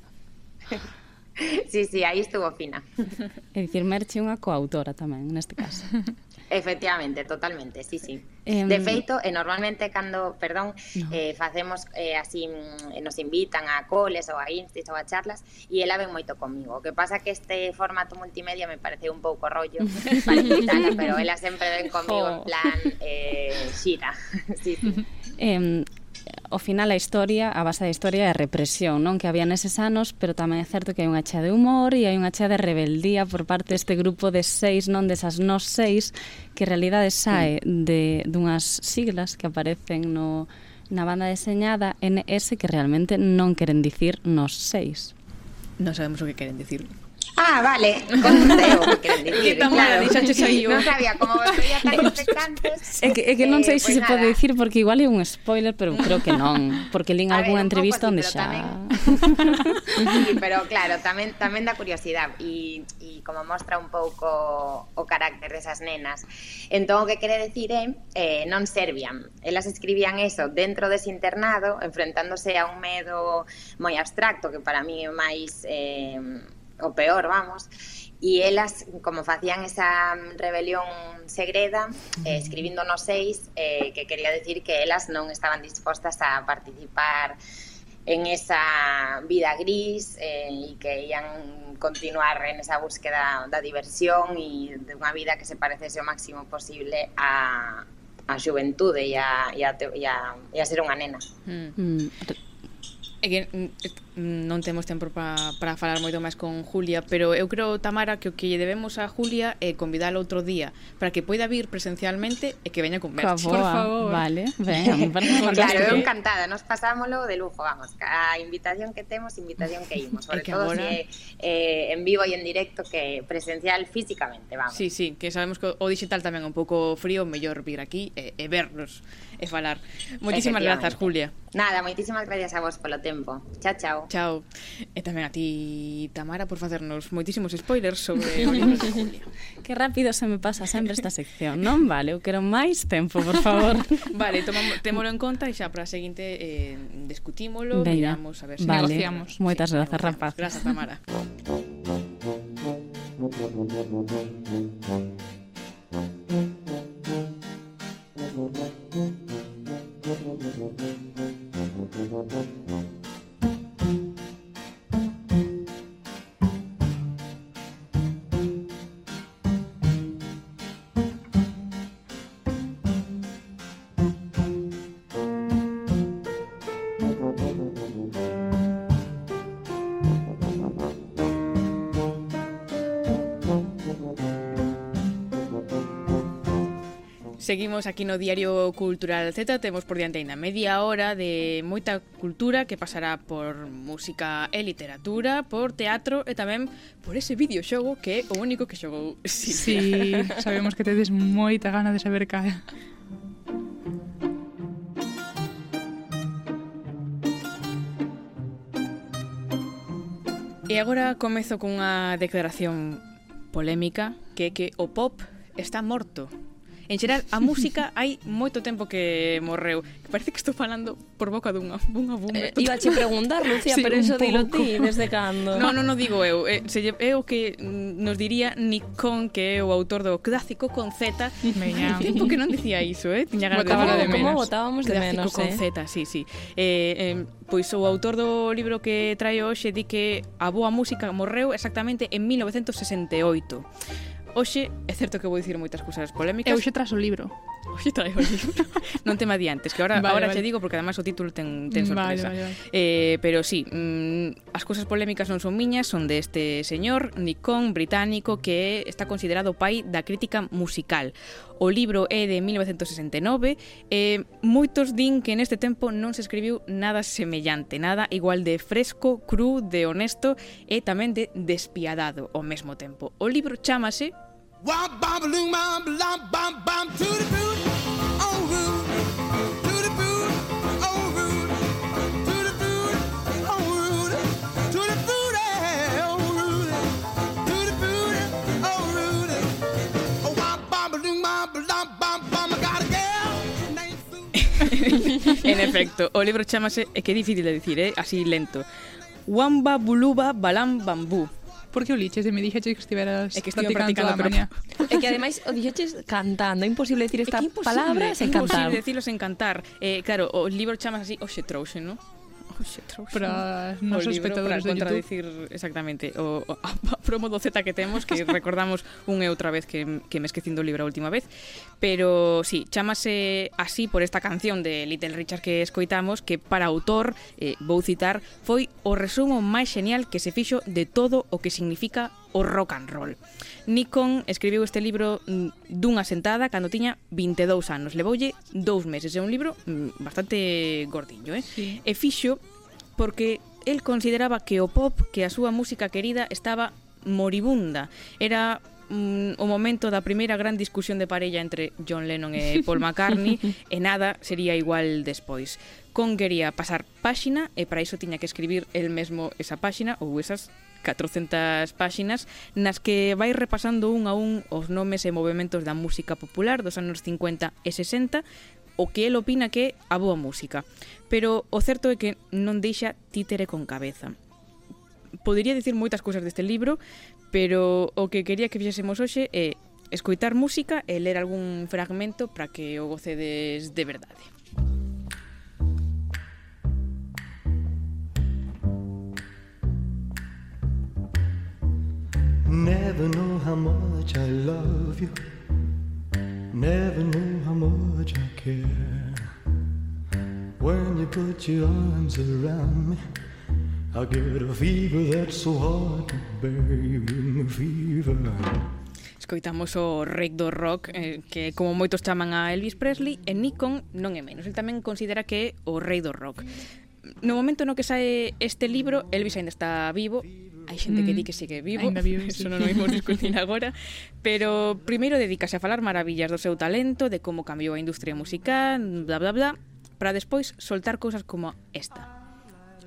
Sí, sí, aí estuvo fina. É dicir, Merche unha coautora tamén, neste caso. (laughs) Efectivamente, totalmente, sí, sí. Eh, de feito, e normalmente cando, perdón, no. eh, facemos eh, así, mm, eh, nos invitan a coles ou a instis ou a charlas e ela ven moito comigo. O que pasa que este formato multimedia me parece un pouco rollo (laughs) para invitala, pero ela sempre ven comigo oh. en plan eh, xira. (laughs) sí, sí. Eh, ao final a historia, a base da historia é a represión, non? Que había neses anos, pero tamén é certo que hai unha chea de humor e hai unha chea de rebeldía por parte deste grupo de seis, non desas nos seis, que en realidade sae de dunhas siglas que aparecen no na banda deseñada NS que realmente non queren dicir nos seis. Non sabemos o que queren dicir. Ah, vale, conteo. (laughs) (laughs) que claro. claro. Non sabía, como veía tan expectantes... É que, é que non sei eh, se se nada. pode dicir, porque igual é un spoiler, pero creo que non, (laughs) porque lín algunha entrevista onde xa... Sí, pero claro, tamén tamén da curiosidade e, e como mostra un pouco o carácter desas nenas. Entón, o que quere decir é eh, non servían. Elas escribían eso dentro dese internado, enfrentándose a un medo moi abstracto, que para mí é máis... Eh, o peor, vamos. E elas, como facían esa rebelión segreda, eh, escribindo nos seis, eh, que quería decir que elas non estaban dispostas a participar en esa vida gris eh, e que ian continuar en esa búsqueda da diversión e de unha vida que se parecese o máximo posible a, a xuventude e a, e a, e a, e a ser unha nena. Mm. Mm. É que mm, Mm, non temos tempo para falar moito máis con Julia, pero eu creo, Tamara, que o que lle debemos a Julia é convidala outro día para que poida vir presencialmente e que veña con Merche. Por favor. Vale, ben, (laughs) Claro, eu encantada, nos pasámoslo de lujo, vamos, a invitación que temos, invitación que imos, (laughs) sobre que todo agora... se é, eh, en vivo e en directo que presencial físicamente, vamos. Sí, sí, que sabemos que o digital tamén é un pouco frío, mellor vir aquí e, e vernos e falar. Moitísimas grazas, Julia. Nada, moitísimas gracias a vos polo tempo. Chao, chao. Chao. E tamén a ti, Tamara, por facernos moitísimos spoilers sobre (laughs) Oliver de Julia. Que rápido se me pasa sempre esta sección, non? Vale, eu quero máis tempo, por favor. (laughs) vale, tomamos, témolo en conta e xa para a seguinte eh, discutímolo, Venga. miramos a ver se vale. negociamos. Moitas sí, grazas, rapaz. Grazas, Tamara. Thank (laughs) you. Seguimos aquí no Diario Cultural Z, temos por diante ainda media hora de moita cultura que pasará por música e literatura, por teatro e tamén por ese videoxogo que é o único que xogou Silvia. Sí, sabemos que tedes moita gana de saber cae. E agora comezo cunha declaración polémica que é que o pop está morto En xeral, a música (laughs) hai moito tempo que morreu. Parece que estou falando por boca dunha, dunha bomba. Eh, iba che preguntar, Lucía, (laughs) sí, pero eso dilo ti, desde cando? No, non, non digo eu. Eh, se, é o que nos diría Nikon, que é o autor do clásico con Z. Meña. Tempo que non dicía iso, eh? Tiña ganas de, de menos. Como votábamos de menos, con eh? Z, sí, sí. Eh, eh, pois o autor do libro que traio hoxe di que a boa música morreu exactamente en 1968. Hoxe, é certo que vou dicir moitas cousas polémicas. Eu xe tras o libro. Hoxe trae o libro. non te adiantes, que ahora, vale, ahora vale. che digo porque además o título ten, ten sorpresa. Vale, vale, vale. Eh, pero sí, mm, as cousas polémicas non son miñas, son de este señor Nikon británico que está considerado pai da crítica musical. O libro é de 1969 e eh, moitos din que neste tempo non se escribiu nada semellante, nada igual de fresco, cru, de honesto e tamén de despiadado ao mesmo tempo. O libro chamase Wop, bop, loom, bop, lop, bop, bop, to the boot, oh, rude. To the boot, oh, rude. To the boot, oh, rude. To the boot, eh, oh, rude. To the boot, eh, oh, rude. Oh, wop, bop, loom, bop, lop, bop, bop, I got a girl named Sue. (laughs) en efecto, o libro chamase, é que é difícil de dicir, eh? así lento. Wamba Buluba Balam Bambú Por que o liches? E me dixeches que estiveras é que practicando, practicando a maña. É que ademais o dixeches cantando, é imposible decir estas é que imposible, palabras en cantar. É imposible decirlos en cantar. Eh, claro, o libro chamas así, oxe trouxe, non? Oxe, para os nosos espectadores para de YouTube. exactamente o, o a (laughs) promo do Z que temos que (laughs) recordamos unha e outra vez que, que me esquecín do libro a última vez pero sí, chamase así por esta canción de Little Richard que escoitamos que para autor, eh, vou citar foi o resumo máis genial que se fixo de todo o que significa o rock and roll Nikon escribiu este libro mm, dunha sentada cando tiña 22 anos. Levoulle dous meses. É un libro mm, bastante gordiño, eh? Sí. E fixo porque el consideraba que o pop, que a súa música querida, estaba moribunda. Era mm, o momento da primeira gran discusión de parella entre John Lennon e Paul (laughs) McCartney e nada sería igual despois. Con quería pasar páxina e para iso tiña que escribir el mesmo esa páxina ou esas 400 páxinas nas que vai repasando un a un os nomes e movimentos da música popular dos anos 50 e 60 o que el opina que é a boa música. Pero o certo é que non deixa títere con cabeza. Podería dicir moitas cousas deste libro, pero o que quería que fixésemos hoxe é escoitar música e ler algún fragmento para que o gocedes de verdade. Never know how much I love you. Never know how much I care. When you put your arms around me, I get a fever that's so hard to bear. You give me fever. Escoitamos o rei do rock eh, que como moitos chaman a Elvis Presley e Nikon non é menos, el tamén considera que é o rei do rock no momento no que sae este libro Elvis ainda está vivo hai xente mm. que di que sigue vivo, Ainda vivo (laughs) sí. non o imos discutir agora, pero primeiro dedicase a falar maravillas do seu talento, de como cambiou a industria musical, bla bla bla, para despois soltar cousas como esta.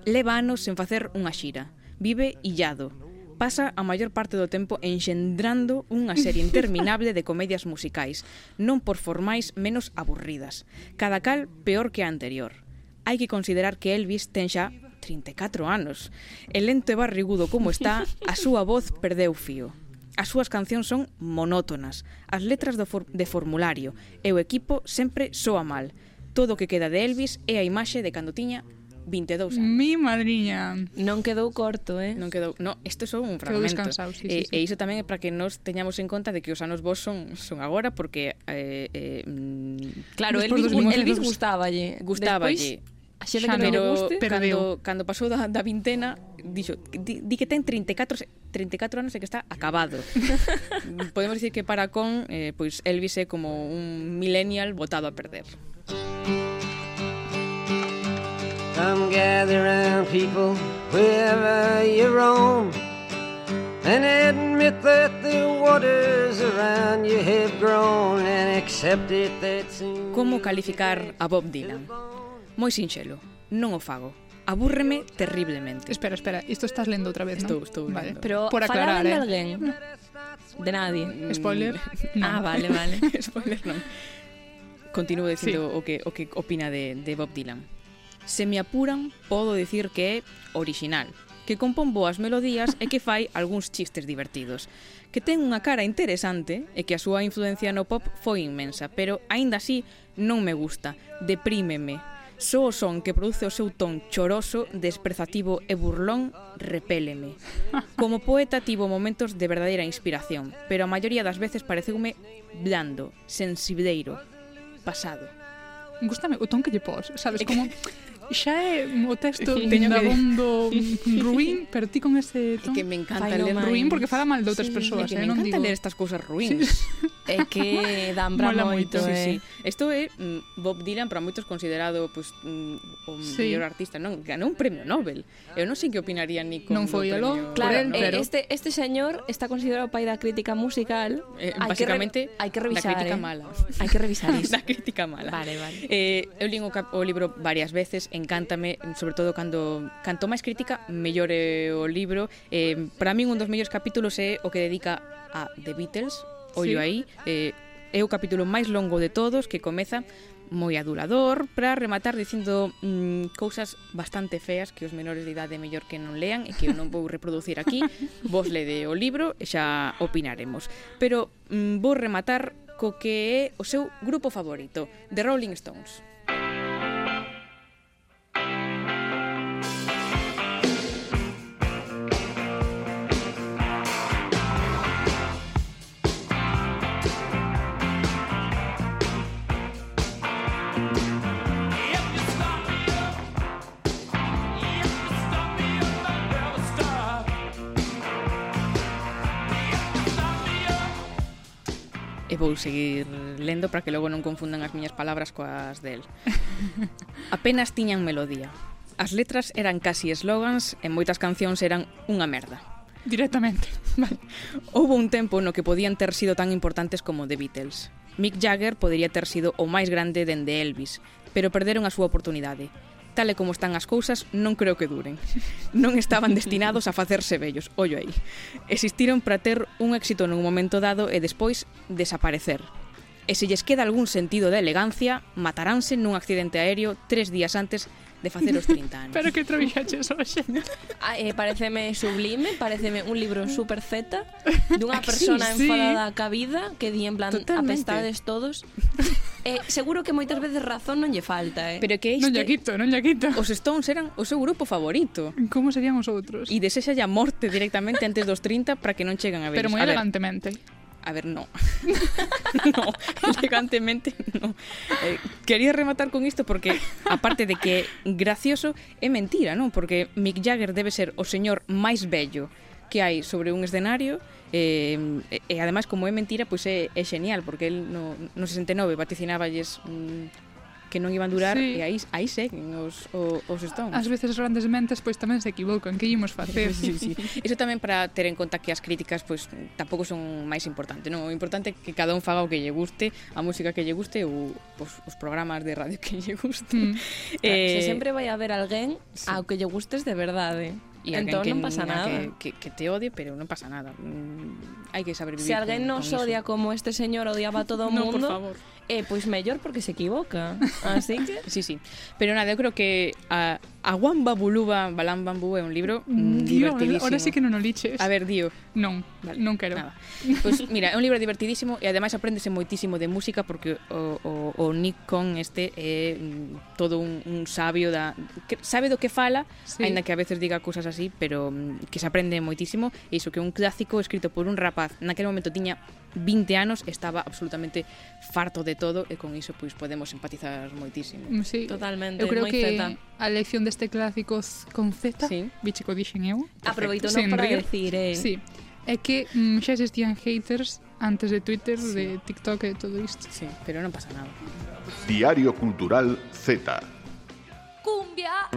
Leva anos sen facer unha xira, vive illado, pasa a maior parte do tempo enxendrando unha serie (laughs) interminable de comedias musicais, non por formais menos aburridas, cada cal peor que a anterior. Hai que considerar que Elvis ten xa 34 anos. E lento e barrigudo como está, a súa voz perdeu fío. As súas cancións son monótonas, as letras do for de formulario e o equipo sempre soa mal. Todo o que queda de Elvis é a imaxe de cando tiña 22 anos. Mi madriña. Non quedou corto, eh? Non quedou, no, isto só un fragmento. Sí, e, sí, sí. e iso tamén é para que nos teñamos en conta de que os anos vos son son agora porque eh, eh, mm, claro, Despois Elvis, Elvis gustáballe. Gustáballe. A xente xa que non pero, guste, perdeu. cando, cando pasou da, da vintena, dixo, di, di que ten 34, 34 anos e que está acabado. (laughs) Podemos dicir que para con, eh, pois Elvis é como un millennial botado a perder. Come gather round people wherever you roam And admit that the waters around you have grown And accept it that soon Como calificar a Bob Dylan? Moi sinxelo, non o fago. Abúrreme terriblemente. Espera, espera, isto estás lendo outra vez, non? Estou, estou vale. lendo. Pero Por aclarar, eh? de alguén? De nadie. Mm. Spoiler? (laughs) No. Ah, vale, vale. (laughs) Spoiler non. Continuo dicindo sí. o que o que opina de, de Bob Dylan. Se me apuran, podo dicir que é original, que compón boas melodías e que fai (laughs) algúns chistes divertidos, que ten unha cara interesante e que a súa influencia no pop foi inmensa, pero aínda así non me gusta, deprímeme, Só o son que produce o seu ton choroso, desprezativo e burlón repéleme. Como poeta tivo momentos de verdadeira inspiración, pero a maioría das veces pareceume blando, sensibleiro, pasado. Gústame o ton que lle pos, sabes, como xa é o texto (laughs) teño dabondo ruín, pero ti con ese ton. É que me encanta Fai ler ruín porque fala mal de outras sí, persoas, que eh, me non encanta digo... ler estas cousas ruíns. Sí. É que dan pra Mola moito, moito eh. sí, sí. Isto é mm, Bob Dylan para moitos considerado pues, mm, o sí. mellor artista, non? Ganou un premio Nobel. Eu non sei que opinaría ni con Non foi premio... Claro, él, eh, pero... este, este señor está considerado o pai da crítica musical. Eh, hai que, re... hai que revisar. Da crítica eh. mala. Hai que revisar (laughs) isto. da crítica mala. Vale, vale. Eh, eu lín o, cap, o libro varias veces, encántame, sobre todo cando canto máis crítica, mellor é o libro. Eh, para min un dos mellores capítulos é o que dedica a The Beatles, ollo sí. aí, eh, é o capítulo máis longo de todos que comeza moi adulador para rematar dicindo mm, cousas bastante feas que os menores de idade mellor que non lean e que eu non vou reproducir aquí. (laughs) Vos lede o libro e xa opinaremos. Pero mm, vou rematar co que é o seu grupo favorito, The Rolling Stones vou seguir lendo para que logo non confundan as miñas palabras coas del. (laughs) Apenas tiñan melodía. As letras eran casi eslogans e moitas cancións eran unha merda. Directamente. (laughs) Vale. Houve un tempo no que podían ter sido tan importantes como The Beatles. Mick Jagger podería ter sido o máis grande dende Elvis, pero perderon a súa oportunidade tal e como están as cousas, non creo que duren. Non estaban destinados a facerse vellos, ollo aí. Existiron para ter un éxito nun momento dado e despois desaparecer e se lles queda algún sentido de elegancia, mataránse nun accidente aéreo tres días antes de facer os 30 anos. (laughs) Pero que trabillaches hoxe. (laughs) Ah, eh, pareceme sublime, pareceme un libro super Z (laughs) dunha ah, persona sí, sí. enfadada ca vida que di en plan Totalmente. apestades todos. Eh, seguro que moitas veces razón non lle falta, eh. Pero que este, non lle quito, non lle quito. Os Stones eran o seu grupo favorito. Como serían os outros? E desexa a morte directamente antes dos 30 para que non chegan a ver. Pero moi elegantemente. Ver, a ver, no. (laughs) no, elegantemente no. Eh, quería rematar con isto porque, aparte de que gracioso, é mentira, non? Porque Mick Jagger debe ser o señor máis bello que hai sobre un escenario eh, e, e ademais como é mentira, pois é, é genial porque el no, no 69 vaticinaba yes, mm, que non iban durar sí. e aí, aí seguen os, o, os Stones. Ás veces as grandes mentes pois tamén se equivocan, que ímos facer? sí, sí. Eso tamén para ter en conta que as críticas pois tampouco son máis importante, non? O importante é que cada un faga o que lle guste, a música que lle guste ou pois, os programas de radio que lle guste. Mm. (laughs) Eh, se sempre vai haber alguén sí. ao que lle gustes de verdade. E entón que, non pasa nada. Que, que, que te odie, pero non pasa nada. Mm, hai que saber vivir. Se alguén nos odia como este señor odiaba a todo o (laughs) no, mundo, por favor eh, pois mellor porque se equivoca. (laughs) Así que Sí, sí. Pero nada, eu creo que a, A Wamba Buluba Balam Bambú é un libro mm, divertidísimo. Ahora sí que non o liches. A ver, Dio. Non, vale. non quero. Nada. Pues, mira, é un libro divertidísimo e ademais apréndese moitísimo de música porque o, o, o Nick Con este é todo un, un sabio da que sabe do que fala, sí. aínda que a veces diga cousas así, pero mm, que se aprende moitísimo e iso que un clásico escrito por un rapaz naquele momento tiña 20 anos estaba absolutamente farto de todo e con iso pois podemos empatizar moitísimo. Sí. Totalmente, Eu creo que zeta. a lección de deste clásico con Z, sí. biche co dixen eu. Aproveito non para rir. decir, eh. Sí. É que mm, xa existían haters antes de Twitter, sí. de TikTok e todo isto. Sí, pero non pasa nada. Diario Cultural Z. Cumbia.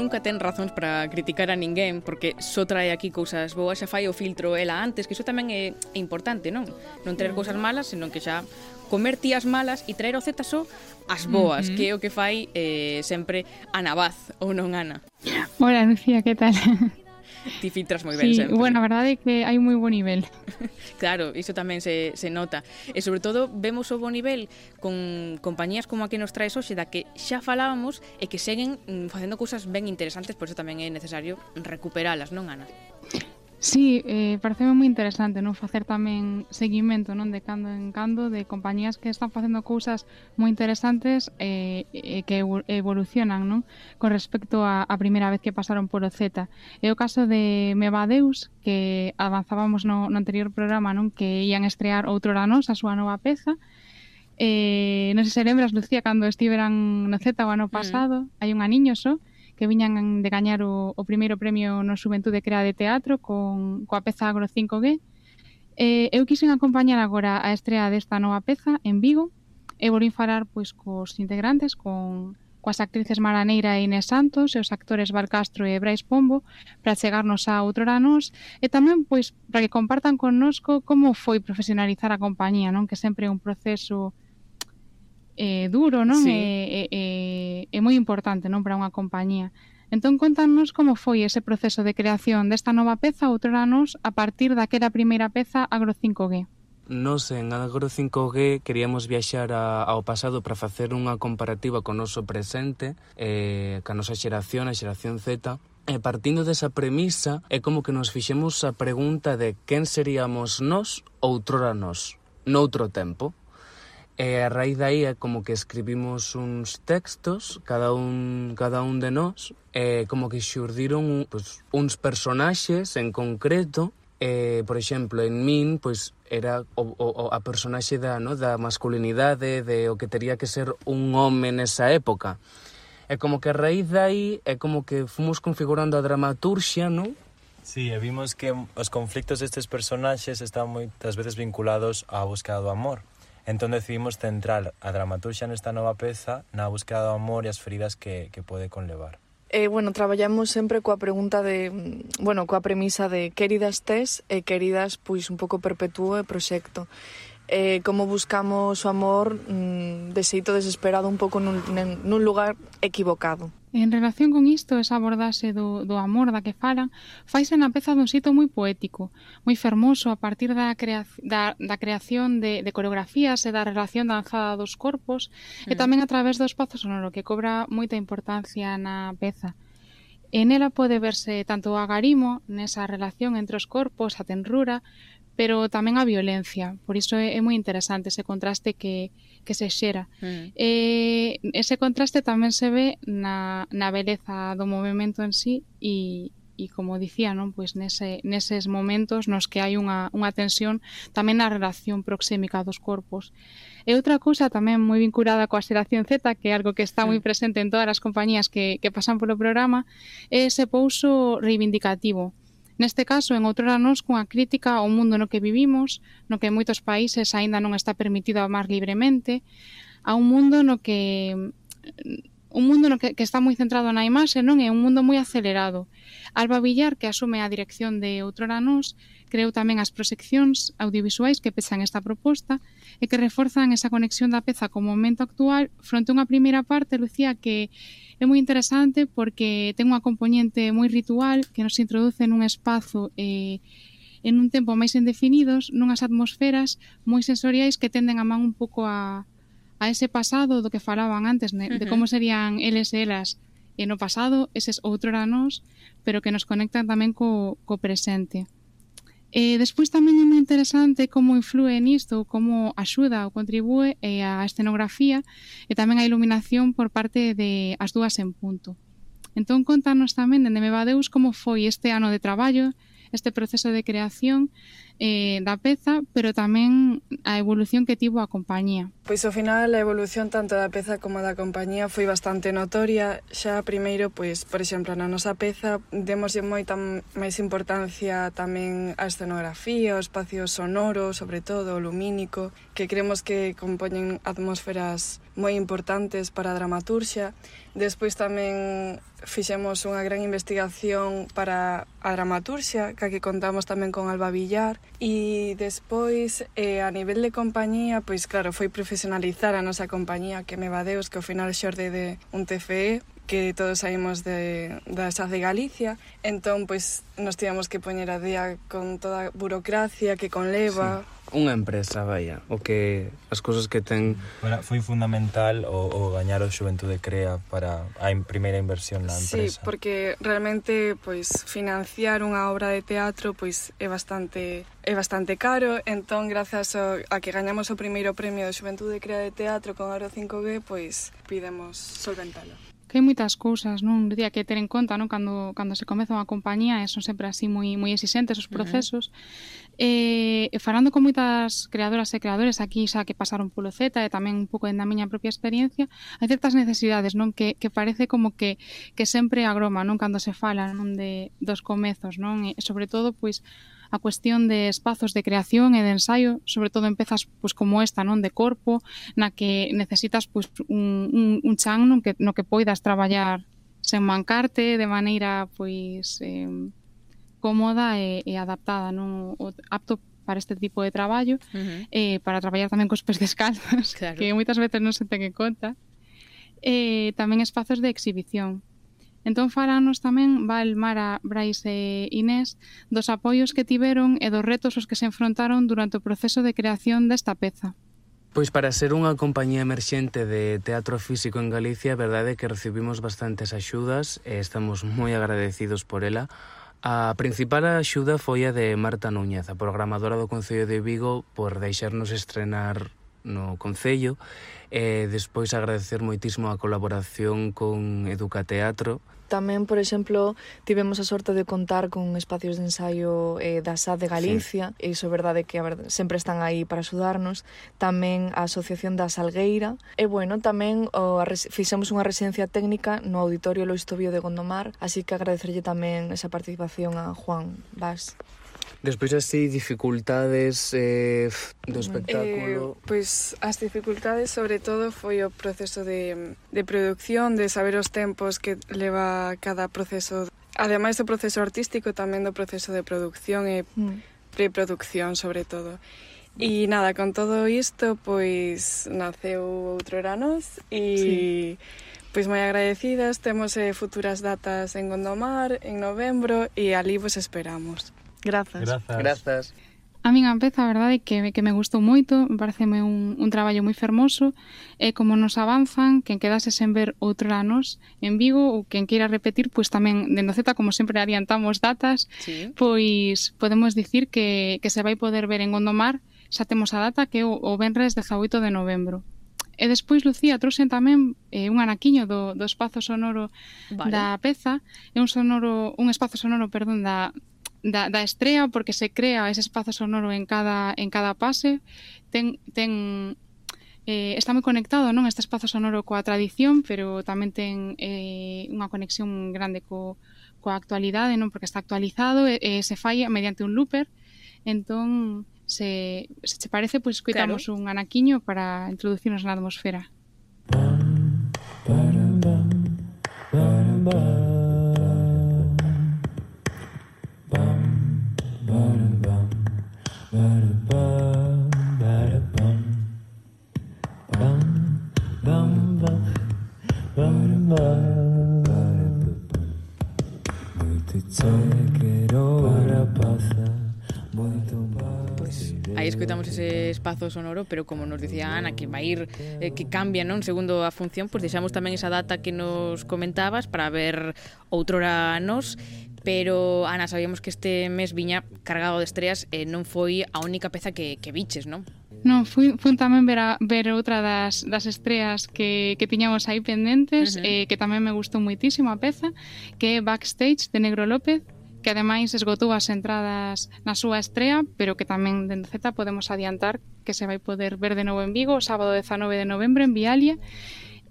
nunca ten razóns para criticar a ninguén porque só trae aquí cousas boas, xa fai o filtro ela antes, que iso tamén é importante, non? Non traer cousas malas, senón que xa comer ti as malas e traer o Z só as boas, uh -huh. que é o que fai eh, sempre Ana Baz ou non Ana. Hola, Lucía, que tal? (laughs) ti filtras moi ben sí, sempre. Bueno, a verdade é que hai moi bo nivel. (laughs) claro, iso tamén se, se nota. E sobre todo vemos o bo nivel con compañías como a que nos traes hoxe da que xa falábamos e que seguen mm, facendo cousas ben interesantes, por iso tamén é necesario recuperalas, non, Ana? Sí, eh, pareceme moi interesante non facer tamén seguimento non de cando en cando de compañías que están facendo cousas moi interesantes eh, e eh, eh, que evolucionan non con respecto a, a primeira vez que pasaron por o Z. É o caso de Mevadeus, que avanzábamos no, no anterior programa non que ían estrear outro ranos a súa nova peza, Eh, non sei se lembras, Lucía, cando estiveran no Z o ano mm. pasado, mm. hai un aniño só, so, que viñan de gañar o, o primeiro premio no Xuventude Crea de Teatro con, coa peza Agro 5G. Eh, eu quixen acompañar agora a estrea desta nova peza en Vigo e volvín falar pois cos integrantes, con coas actrices Maraneira e Inés Santos e os actores Val Castro e Brais Pombo para chegarnos a outro anos e tamén pois para que compartan connosco como foi profesionalizar a compañía, non que sempre é un proceso eh, duro, non? Sí. É, é, é, é moi importante, non, para unha compañía. Entón, contanos como foi ese proceso de creación desta nova peza Outroranos a partir daquela primeira peza Agro 5G. Nos en Agro 5G queríamos viaxar a, ao pasado para facer unha comparativa con o noso presente, eh, ca nosa xeración, a xeración Z, E partindo desa premisa, é como que nos fixemos a pregunta de quen seríamos nós outrora nós, noutro tempo. E a raíz dai é como que escribimos uns textos, cada un, cada un de nós, e como que xurdiron pues, uns personaxes en concreto, e, por exemplo, en min, pois pues, era o, o, a personaxe da, no, da masculinidade, de o que tería que ser un home nesa época. E como que a raíz dai é como que fomos configurando a dramaturxia, non? Sí, e vimos que os conflictos destes personaxes están moitas veces vinculados á busca do amor Entón decidimos centrar a dramaturxa nesta nova peza na búsqueda do amor e as feridas que, que pode conlevar. Eh, bueno, traballamos sempre coa pregunta de, mm, bueno, coa premisa de queridas tes e queridas pois un pouco perpetuo e proxecto. Eh, como buscamos o amor mm, de xeito desesperado un pouco nun, nun lugar equivocado. En relación con isto, esa abordase do, do amor da que falan, faise na peza dun sitio moi poético, moi fermoso a partir da, crea, da, da creación de, de coreografías e da relación danzada dos corpos, mm. e tamén a través do espazo sonoro, que cobra moita importancia na peza. En ela pode verse tanto o agarimo nesa relación entre os corpos, a tenrura, pero tamén a violencia. Por iso é, é moi interesante ese contraste que, que se xera. Mm. Eh, ese contraste tamén se ve na, na beleza do movimento en sí e, e como dicía, non, pois nese, neses momentos nos que hai unha, unha tensión tamén na relación proxémica dos corpos. E outra cousa tamén moi vinculada coa xeración Z, que é algo que está moi presente en todas as compañías que, que pasan polo programa, é ese pouso reivindicativo Neste caso, en outrora nos cunha crítica ao mundo no que vivimos, no que en moitos países aínda non está permitido amar libremente, a un mundo no que un mundo no que, que está moi centrado na imaxe, non? É un mundo moi acelerado. Alba Villar, que asume a dirección de Outrora Nos, creou tamén as proxeccións audiovisuais que pesan esta proposta e que reforzan esa conexión da peza co momento actual fronte a unha primeira parte, Lucía, que É moi interesante porque ten unha componente moi ritual que nos introduce nun espazo eh, en un tempo máis indefinidos, nunhas atmosferas moi sensoriais que tenden a man un pouco a, a ese pasado do que falaban antes, ne, de como serían eles e elas e no pasado, eses outros anos, pero que nos conectan tamén co, co presente. E despois tamén é moi interesante como influe nisto, como axuda ou contribúe eh, a escenografía e tamén a iluminación por parte de as dúas en punto. Entón, contanos tamén, dende Mevadeus, como foi este ano de traballo, este proceso de creación eh, da peza, pero tamén a evolución que tivo a compañía. Pois ao final a evolución tanto da peza como da compañía foi bastante notoria. Xa primeiro, pois, por exemplo, na nosa peza demos moita máis importancia tamén a escenografía, o espacio sonoro, sobre todo o lumínico, que creemos que compoñen atmósferas moi importantes para a dramaturxia. Despois tamén fixemos unha gran investigación para a dramaturxia, ca que contamos tamén con Alba Villar, E despois, eh, a nivel de compañía, pois claro, foi profesionalizar a nosa compañía que me vadeus, que ao final xorde de un TFE que todos saímos de, da SAD de Galicia, entón pois nos tivemos que poñer a día con toda a burocracia que conleva. Sí unha empresa, vaya, o que as cousas que ten... Bueno, foi fundamental o, o gañar o Xuventude Crea para a in, primeira inversión na empresa. Sí, porque realmente pois financiar unha obra de teatro pois é bastante é bastante caro, entón grazas ao, a que gañamos o primeiro premio de Xuventude Crea de Teatro con Aro 5G, pois pidemos solventalo que hai moitas cousas, non? Día que ter en conta, non? Cando, cando se comeza unha compañía e son sempre así moi moi exixentes os procesos. Uh -huh. E, falando con moitas creadoras e creadores aquí xa que pasaron polo Z e tamén un pouco na miña propia experiencia, hai certas necesidades, non? Que, que parece como que, que sempre agroma, non? Cando se fala, non? De, dos comezos, non? E, sobre todo, pois, a cuestión de espazos de creación e de ensaio, sobre todo empezas pois como esta, non, de corpo, na que necesitas pois un, un, un chan non que no que poidas traballar sen mancarte de maneira pois eh, cómoda e, e adaptada, non o, apto para este tipo de traballo, uh -huh. eh, para traballar tamén cos pés descalzos, claro. que moitas veces non se ten en conta. Eh, tamén espazos de exhibición. Entón falanos tamén Val, Mara, Brais e Inés dos apoios que tiveron e dos retos os que se enfrontaron durante o proceso de creación desta peza. Pois para ser unha compañía emerxente de teatro físico en Galicia, a verdade é que recibimos bastantes axudas e estamos moi agradecidos por ela, A principal axuda foi a de Marta Núñez, a programadora do Concello de Vigo, por deixarnos estrenar no Concello e despois agradecer moitísimo a colaboración con Educateatro Tamén, por exemplo, tivemos a sorte de contar con espacios de ensaio eh, da SAD de Galicia, sí. e iso é verdade que a verdade, sempre están aí para axudarnos. Tamén a Asociación da Salgueira. E, bueno, tamén o, a, fixemos unha residencia técnica no Auditorio Lois Tobío de Gondomar, así que agradecerlle tamén esa participación a Juan Vaz. Despois así, dificultades eh, do eh, espectáculo... Eh, pois as dificultades sobre todo foi o proceso de, de producción, de saber os tempos que leva cada proceso. Ademais do proceso artístico, tamén do proceso de producción e mm. preproducción sobre todo. E nada, con todo isto, pois naceu outro Eranos e... Sí. Pois moi agradecidas, temos eh, futuras datas en Gondomar, en novembro, e ali vos esperamos. Grazas. Grazas. A min a peza, a verdade, que, que me gustou moito, me pareceme un, un traballo moi fermoso, e como nos avanzan, quen quedase sen ver outro anos en Vigo, ou quen queira repetir, pois tamén, de Noceta, como sempre adiantamos datas, sí. pois podemos dicir que, que se vai poder ver en Gondomar, xa temos a data que é o, o Benres 18 de novembro. E despois, Lucía, trouxen tamén eh, un anaquiño do, do espazo sonoro vale. da peza, é un sonoro, un espazo sonoro, perdón, da, da, da estrea porque se crea ese espazo sonoro en cada, en cada pase. Ten, ten eh, está moi conectado non este espazo sonoro coa tradición pero tamén ten eh, unha conexión grande co, coa actualidade non porque está actualizado e, e se fai mediante un looper entón se, se che parece pois pues, coitamos claro. un anaquiño para introducirnos na atmosfera. Aí escoitamos ese espazo sonoro, pero como nos dicía Ana, que vai ir eh, que cambia, non, segundo a función, pois pues deixamos tamén esa data que nos comentabas para ver outrora nos Pero, Ana, sabíamos que este mes viña cargado de estreas eh, non foi a única peza que, que biches, non? Non, fui, fui tamén ver, a, ver outra das, das estreas que, que tiñamos aí pendentes, uh -huh. eh, que tamén me gustou moitísimo a peza, que é Backstage, de Negro López, que ademais esgotou as entradas na súa estrea, pero que tamén dende Z podemos adiantar que se vai poder ver de novo en Vigo, o sábado 19 de novembro en Vialia,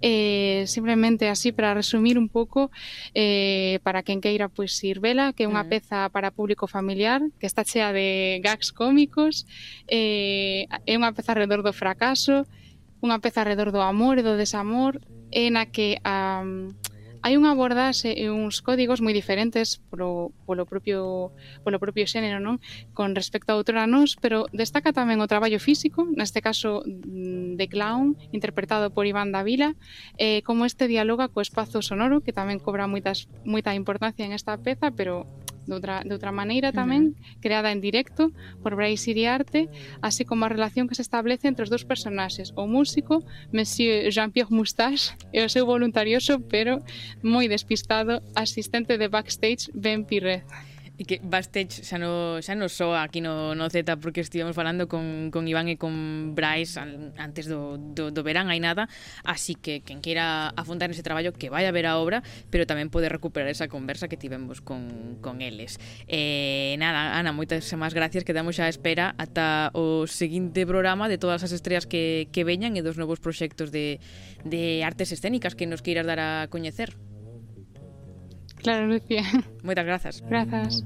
Eh, simplemente así para resumir un pouco eh, para quen queira pois ir vela que é unha mm. peza para público familiar que está chea de gags cómicos eh, é unha peza alrededor do fracaso unha peza alrededor do amor e do desamor en a que a, um, hai unha abordaxe e uns códigos moi diferentes polo, polo, propio, polo propio xénero, non? Con respecto a outra nós, pero destaca tamén o traballo físico, neste caso mm, de Clown, interpretado por Iván Davila, eh, como este dialoga co espazo sonoro, que tamén cobra moitas, moita importancia en esta peza, pero de outra, de outra maneira tamén, uh -huh. creada en directo por Bryce Iriarte, así como a relación que se establece entre os dous personaxes, o músico Monsieur Jean-Pierre Moustache e o seu voluntarioso, pero moi despistado, asistente de backstage Ben Pirret. E que Bastech xa, no, xa no soa aquí no, no Z porque estivemos falando con, con Iván e con Brais an, antes do, do, do verán hai nada. Así que quen queira afrontar nese traballo que vai a ver a obra pero tamén pode recuperar esa conversa que tivemos con, con eles. Eh, nada, Ana, moitas máis gracias quedamos xa a espera ata o seguinte programa de todas as estrellas que, que veñan e dos novos proxectos de, de artes escénicas que nos queiras dar a coñecer. Claro, Lucía. (laughs) Muchas gracias. Gracias.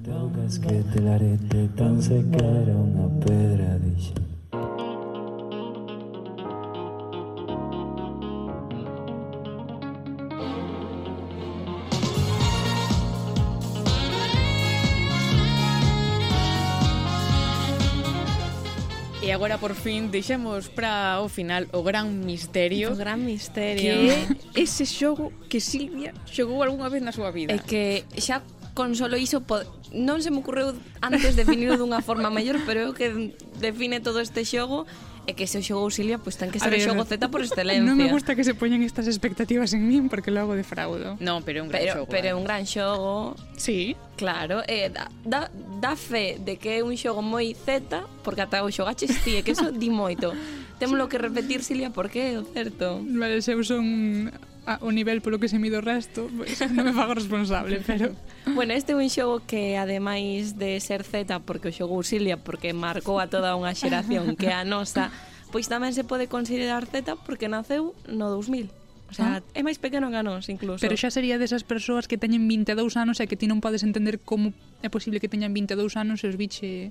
E agora por fin deixamos para o final o gran misterio. O gran misterio. Que ese xogo que Silvia xogou algunha vez na súa vida. É que xa con solo iso pod... non se me ocorreu antes definirlo dunha forma maior, pero é o que define todo este xogo e que se o xogou Silvia, pois pues, ten que ser o xogo Z por excelencia. Non me gusta que se poñan estas expectativas en min porque logo defraudo. Non, pero é un gran pero, xogo. Pero é eh? un gran xogo. Sí. Claro, eh, da, da, da fe de que é un xogo moi Z, porque ata o xogaches ti, que eso di moito. Témolo que repetir, Silvia, porque é o certo. Vale, eu son a, o nivel polo que se mide o resto, pois (laughs) non me fago responsable, pero... Bueno, este é un xogo que ademais de ser Z, porque o xogou Silvia, porque marcou a toda unha xeración que a nosa, pois tamén se pode considerar Z porque naceu no 2000. O sea, ah. é máis pequeno que a nós, incluso. Pero xa sería desas persoas que teñen 22 anos e que ti non podes entender como é posible que teñan 22 anos e os biche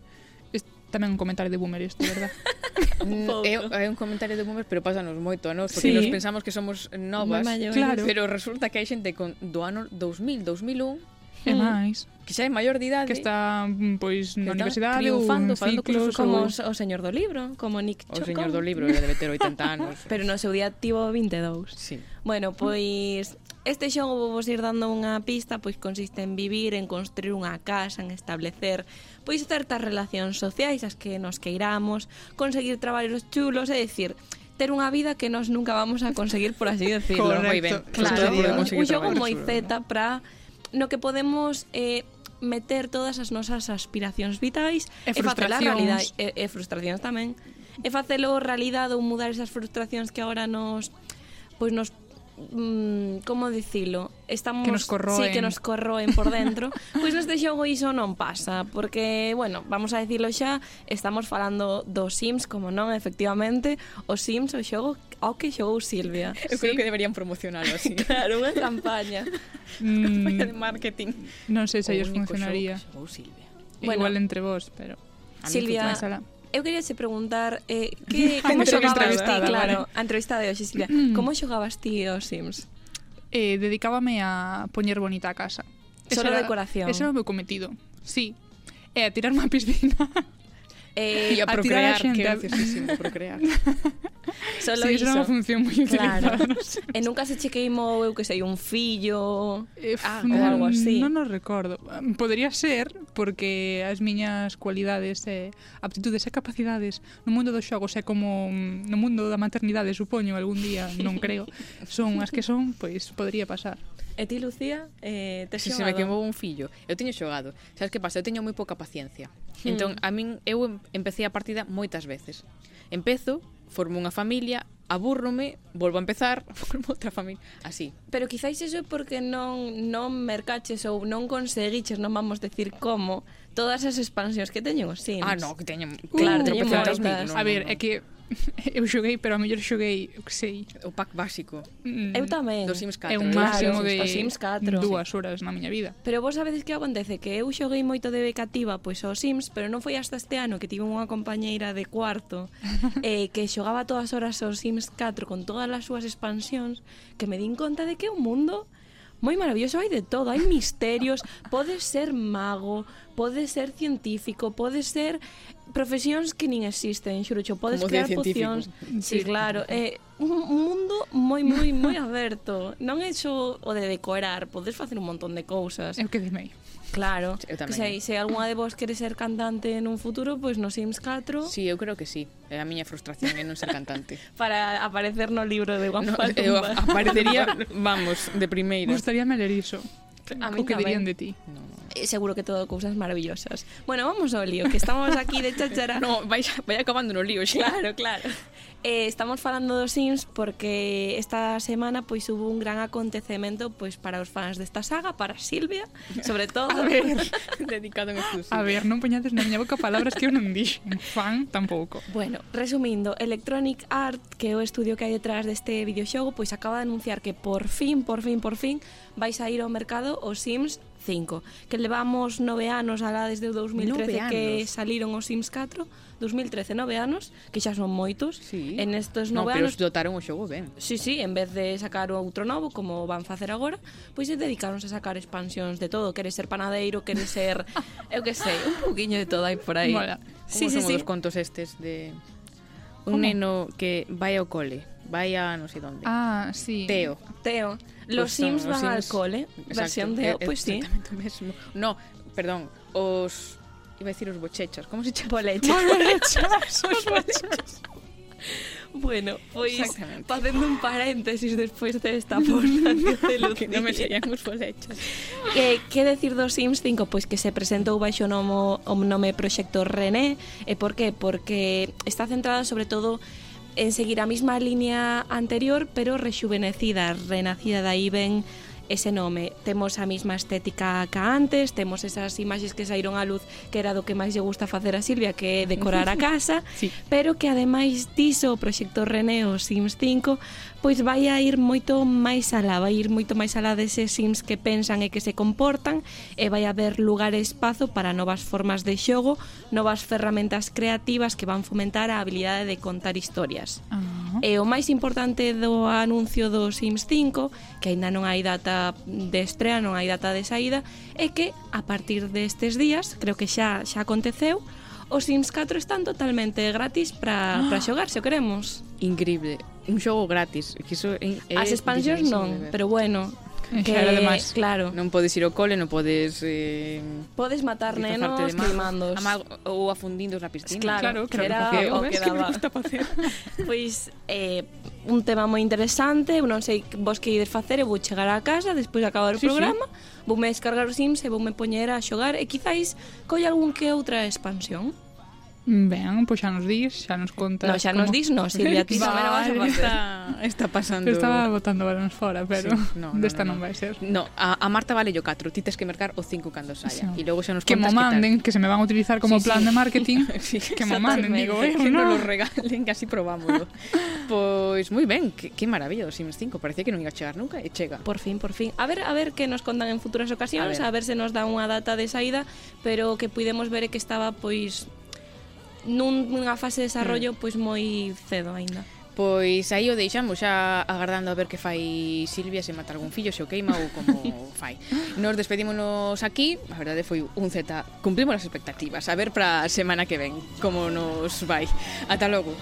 Tamén un comentario de boomer isto, verdad? (laughs) é, é eh, eh, un comentario de boomer, pero pásanos moito a nós, porque sí. nos pensamos que somos novas, claro. pero resulta que hai xente con do ano 2000, 2001, e mm. máis que xa é maior de idade que está mm, pois na universidade ou en ciclos como ou... o señor do libro, como Nick Chocón. O señor do libro debe ter 80 anos. Pero no seu día tivo 22. Sí. Bueno, pois este xogo vos ir dando unha pista, pois consiste en vivir, en construir unha casa, en establecer pois certas relacións sociais as que nos queiramos, conseguir traballos chulos, é dicir, ter unha vida que nós nunca vamos a conseguir, por así decirlo. Correcto. Moi ben, claro. Un xogo moi zeta para no que podemos eh, meter todas as nosas aspiracións vitais e, e facela realidade e, e frustracións tamén e facelo realidade ou mudar esas frustracións que agora nos pois nos mm, como dicilo, estamos que nos corroen. Sí, que nos corroen por dentro. (laughs) pois neste xogo iso non pasa, porque, bueno, vamos a dicilo xa, estamos falando dos Sims, como non, efectivamente, os Sims, o xogo ao que xogou Silvia. Eu sí? creo que deberían promocionalo así. (laughs) claro, unha campaña. (laughs) campaña de mm, marketing. Non sei se ellos funcionaría. Xogou Silvia. Bueno, Igual entre vos, pero... Silvia, eu quería se preguntar eh, que, como xogabas ti, claro, vale. a entrevistada de Xisila, mm. como xogabas ti aos Sims? Eh, dedicábame a poñer bonita a casa. Solo era, decoración. Ese era o meu cometido, sí. E eh, a tirarme a piscina. (laughs) Eh, (laughs) a procrear, a xente, a... decir, sí, procrear. (laughs) Solo sí, iso. é unha función moi utilizada. Claro. No sé. E nunca se chequeimou, eu que sei, un fillo eh, ah, mm, ou algo así. Non nos recordo. Mm, Podería ser, porque as miñas cualidades, e aptitudes e capacidades no mundo dos xogos é como mm, no mundo da maternidade, supoño, algún día, non creo, (laughs) son as que son, pois podría pasar. E ti, Lucía, eh, te se, xogado? Se me quemou un fillo. Eu teño xogado. Sabes que pasa? Eu teño moi pouca paciencia. Hmm. Entón, a min, eu empecé a partida moitas veces. Empezo, formo unha familia, abúrrome, volvo a empezar, (laughs) formo outra familia, así. Pero quizáis eso é porque non non mercaches ou non conseguiches, non vamos decir como, todas as expansións que teñen os Sims. Ah, no, que teñen, uh, claro, teñen moitas. A ver, é que (laughs) eu xoguei, pero a mellor xoguei, eu que sei. O pack básico. Mm, eu tamén. Dos Sims 4. É un máximo claro, de Sims 4. dúas horas na miña vida. Pero vos sabedes que acontece? Que eu xoguei moito de becativa pois aos Sims, pero non foi hasta este ano que tive unha compañeira de cuarto (laughs) eh, que xogaba todas as horas aos Sims 4 con todas as súas expansións que me din conta de que é un mundo moi maravilloso, hai de todo, hai misterios, (laughs) podes ser mago, pode ser científico, pode ser profesións que nin existen, xurocho, podes Como crear pocións. Sí, claro, é un mundo moi moi moi aberto. Non é só o de decorar, podes facer un montón de cousas. Eu que dimei. Claro. Eu tamén. Sei, se algunha de vos quere ser cantante nun futuro, pois no Sims 4. Sí, eu creo que sí. É a miña frustración é non ser cantante. (laughs) Para aparecer no libro de Juan no, Eu aparecería, (laughs) vamos, de primeira. Gustaría me ler iso. A o que tamén. dirían de ti. No. Eh, seguro que todo cousas maravillosas. Bueno, vamos ao lío, que estamos aquí de chachara. (laughs) no, vai, vai acabando no lío, xa. Claro, claro. Eh, estamos falando dos Sims porque esta semana pois hubo un gran acontecemento pois para os fans desta saga, para Silvia, sobre todo. (laughs) A ver, (laughs) dedicado en exclusivo. A ver, non poñades na miña boca palabras que eu non dixen. Fan tampouco. Bueno, resumindo, Electronic Art, que é o estudio que hai detrás deste videoxogo, pois acaba de anunciar que por fin, por fin, por fin vai sair ao mercado os Sims 5, que levamos nove anos alá desde o 2013 que saliron os Sims 4, 2013 nove anos, que xa son moitos, sí. en estes nove no, anos... Pero dotaron o xogo ben. Sí, sí, en vez de sacar outro novo, como van facer agora, pois se dedicaronse a sacar expansións de todo, queres ser panadeiro, queres ser, (laughs) eu que sei, un pouquiño de todo hai por aí. Mola. Como sí, son sí, os sí. contos estes de un neno que vai ao cole, vai a non sei onde. Ah, sí. Teo. Teo. Los pues Sims van Sims... al cole, Exacto, versión Teo, pois pues sí. (laughs) o mesmo. No, perdón, os iba a decir os bochechas, como se chama? Bolechas. Bolechas. os bolechas. Bueno, pois facendo un paréntesis despois desta de aportación de (laughs) Lucía. que non me serían os bolechas. Que, que decir dos Sims 5? Pois que se presentou baixo o nome, o nome Proxecto René. E por qué? Porque está centrada sobre todo en seguir a mesma liña anterior, pero rexuvenecida, renacida, de aí ben ese nome. Temos a mesma estética que antes, temos esas imaxes que saíron á luz que era do que máis lle gusta facer a Silvia, que é decorar a (laughs) casa, sí. pero que ademais diso o proxecto Reneo Sims 5 pois vai a ir moito máis alá, vai ir moito máis alá deses Sims que pensan e que se comportan e vai haber lugar e espazo para novas formas de xogo, novas ferramentas creativas que van fomentar a habilidade de contar historias. Ah. E eh, o máis importante do anuncio do Sims 5, que aínda non hai data de estrea, non hai data de saída, é que a partir destes días, creo que xa xa aconteceu, os Sims 4 están totalmente gratis para ah. para xogar, se o queremos. Increíble, un xogo gratis, que iso é As expansións non, pero bueno, (laughs) que, claro, ademais, (laughs) claro. non podes ir ao cole, non podes... Eh, podes matar nenos queimandos. Ou afundindo na piscina. Claro, claro, claro que era que, o que, daba. que me gusta facer. pois, (laughs) pues, eh, un tema moi interesante, eu non sei vos que ides facer, eu vou chegar á casa, despois de acabar o sí, programa, sí. voume descargar os Sims e voume poñer a xogar, e quizáis colla algún que outra expansión. Ben, pois xa nos dis, xa nos contas No, xa nos dis, no, Silvia, (laughs) ti tamén vas a está, está pasando Eu estaba botando balóns fora, pero sí, no, no, desta no, no, non vai ser. No, a, a Marta vale yo 4, ti tes que mercar o 5 cando saia sí. E logo xa nos que contas que Que mo manden, que se me van a utilizar como sí, plan sí. de marketing (laughs) sí, Que mo manden, digo eu, eh, (laughs) Que no. nos regalen, así probámoslo. Pois moi ben, que, que maravilla o Sims 5 Parecía que non iba a chegar nunca e chega Por fin, por fin. A ver, a ver que nos contan en futuras ocasións A ver, a ver se nos dá unha data de saída Pero que puidemos ver é que estaba pois nunha fase de desarrollo mm. pois moi cedo aínda. Pois aí o deixamos xa agardando a ver que fai Silvia se mata algún fillo, se o queima ou como (laughs) fai. Nos despedímonos aquí, a verdade foi un Z, cumplimos as expectativas, a ver para a semana que ven como nos vai. Ata logo.